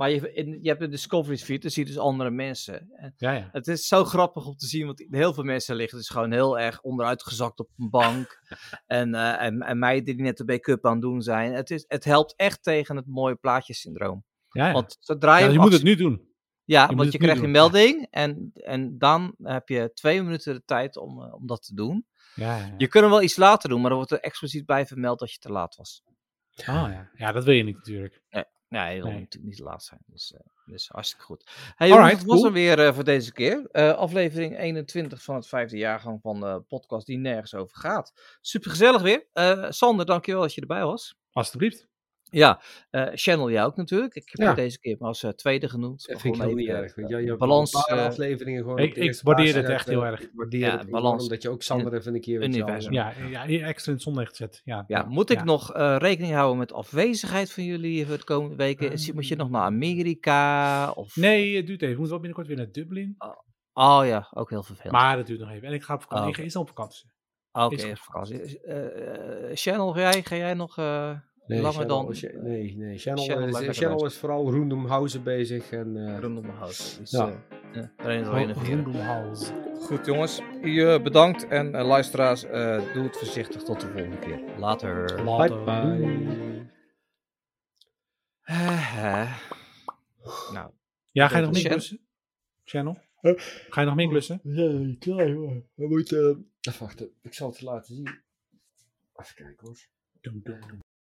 Maar je, in, je hebt een Discovery feed, dan zie je dus andere mensen. En Ja, ja. het is zo grappig om te zien, want heel veel mensen liggen dus gewoon heel erg onderuitgezakt op een bank. <laughs> en, eh, en, en meiden die net de make-up aan het doen zijn. Het, is, het helpt echt tegen het mooie plaatjesyndroom. ja, ja. Want zodra je, Ja, dus je moet het nu doen. ja, want je krijgt doen, een melding en, en dan heb je twee minuten de tijd om, eh, om dat te doen. Ja, ja. Je kunt hem wel iets later doen, maar dan wordt er expliciet bij vermeld dat je te laat was. Oh, ja. ja, dat wil je niet natuurlijk. Ja, je wil Nee. natuurlijk niet laat zijn. Dus, eh, dus hartstikke goed. Hey, jongens, dat was cool. hem weer eh, voor deze keer. Eh, aflevering 21 van het vijfde jaargang van de podcast die nergens over gaat. Super gezellig weer. Sander, dankjewel dat je erbij was. Alsjeblieft. Ja, eh, Channel jij ook natuurlijk. Ik heb Ja. deze keer maar als eh, tweede genoemd. Dat vind ik heel even, erg. eh, weet je. Balans, een paar eh, afleveringen gewoon ik- ik waardeer het echt heel erg. Ik waardeer Ja, het balans. dat je ook Sander even een keer... Universum. Ja, ja, extra in het zonlicht zet. Ja, Ja, moet ik ja. nog eh, rekening houden met afwezigheid van jullie voor de komende weken? Moet je nog naar Amerika? Of... Nee, het duurt even. We moeten wel binnenkort weer naar Dublin. Oh ja, ook heel vervelend. Maar het duurt nog even. En ik ga op vakantie. Oh, Ik ga eerst al op vakantie. Oké, goed. vakantie. Eh, eh, Channel, ga jij, ga jij nog eh, Nee, langer Channel, dan... Ch- nee, nee. Channel, Channel is, blijft Channel lekker is vooral Roendomhausen bezig. En, eh, Rondom mijn hoofd. Dus, Ja. ja. ja, je. Roendomhals. Goed jongens, u eh, bedankt en eh, luisteraars, eh, doe het voorzichtig tot de volgende keer. Later. bye Later. bye. Eh, eh. Nou, Ja, ga je nog meer Channel? klussen? Channel? Ga je nog meer klussen? Ja, klaar hoor. We moeten... Even wachten, ik zal het laten zien. Even kijken hoor.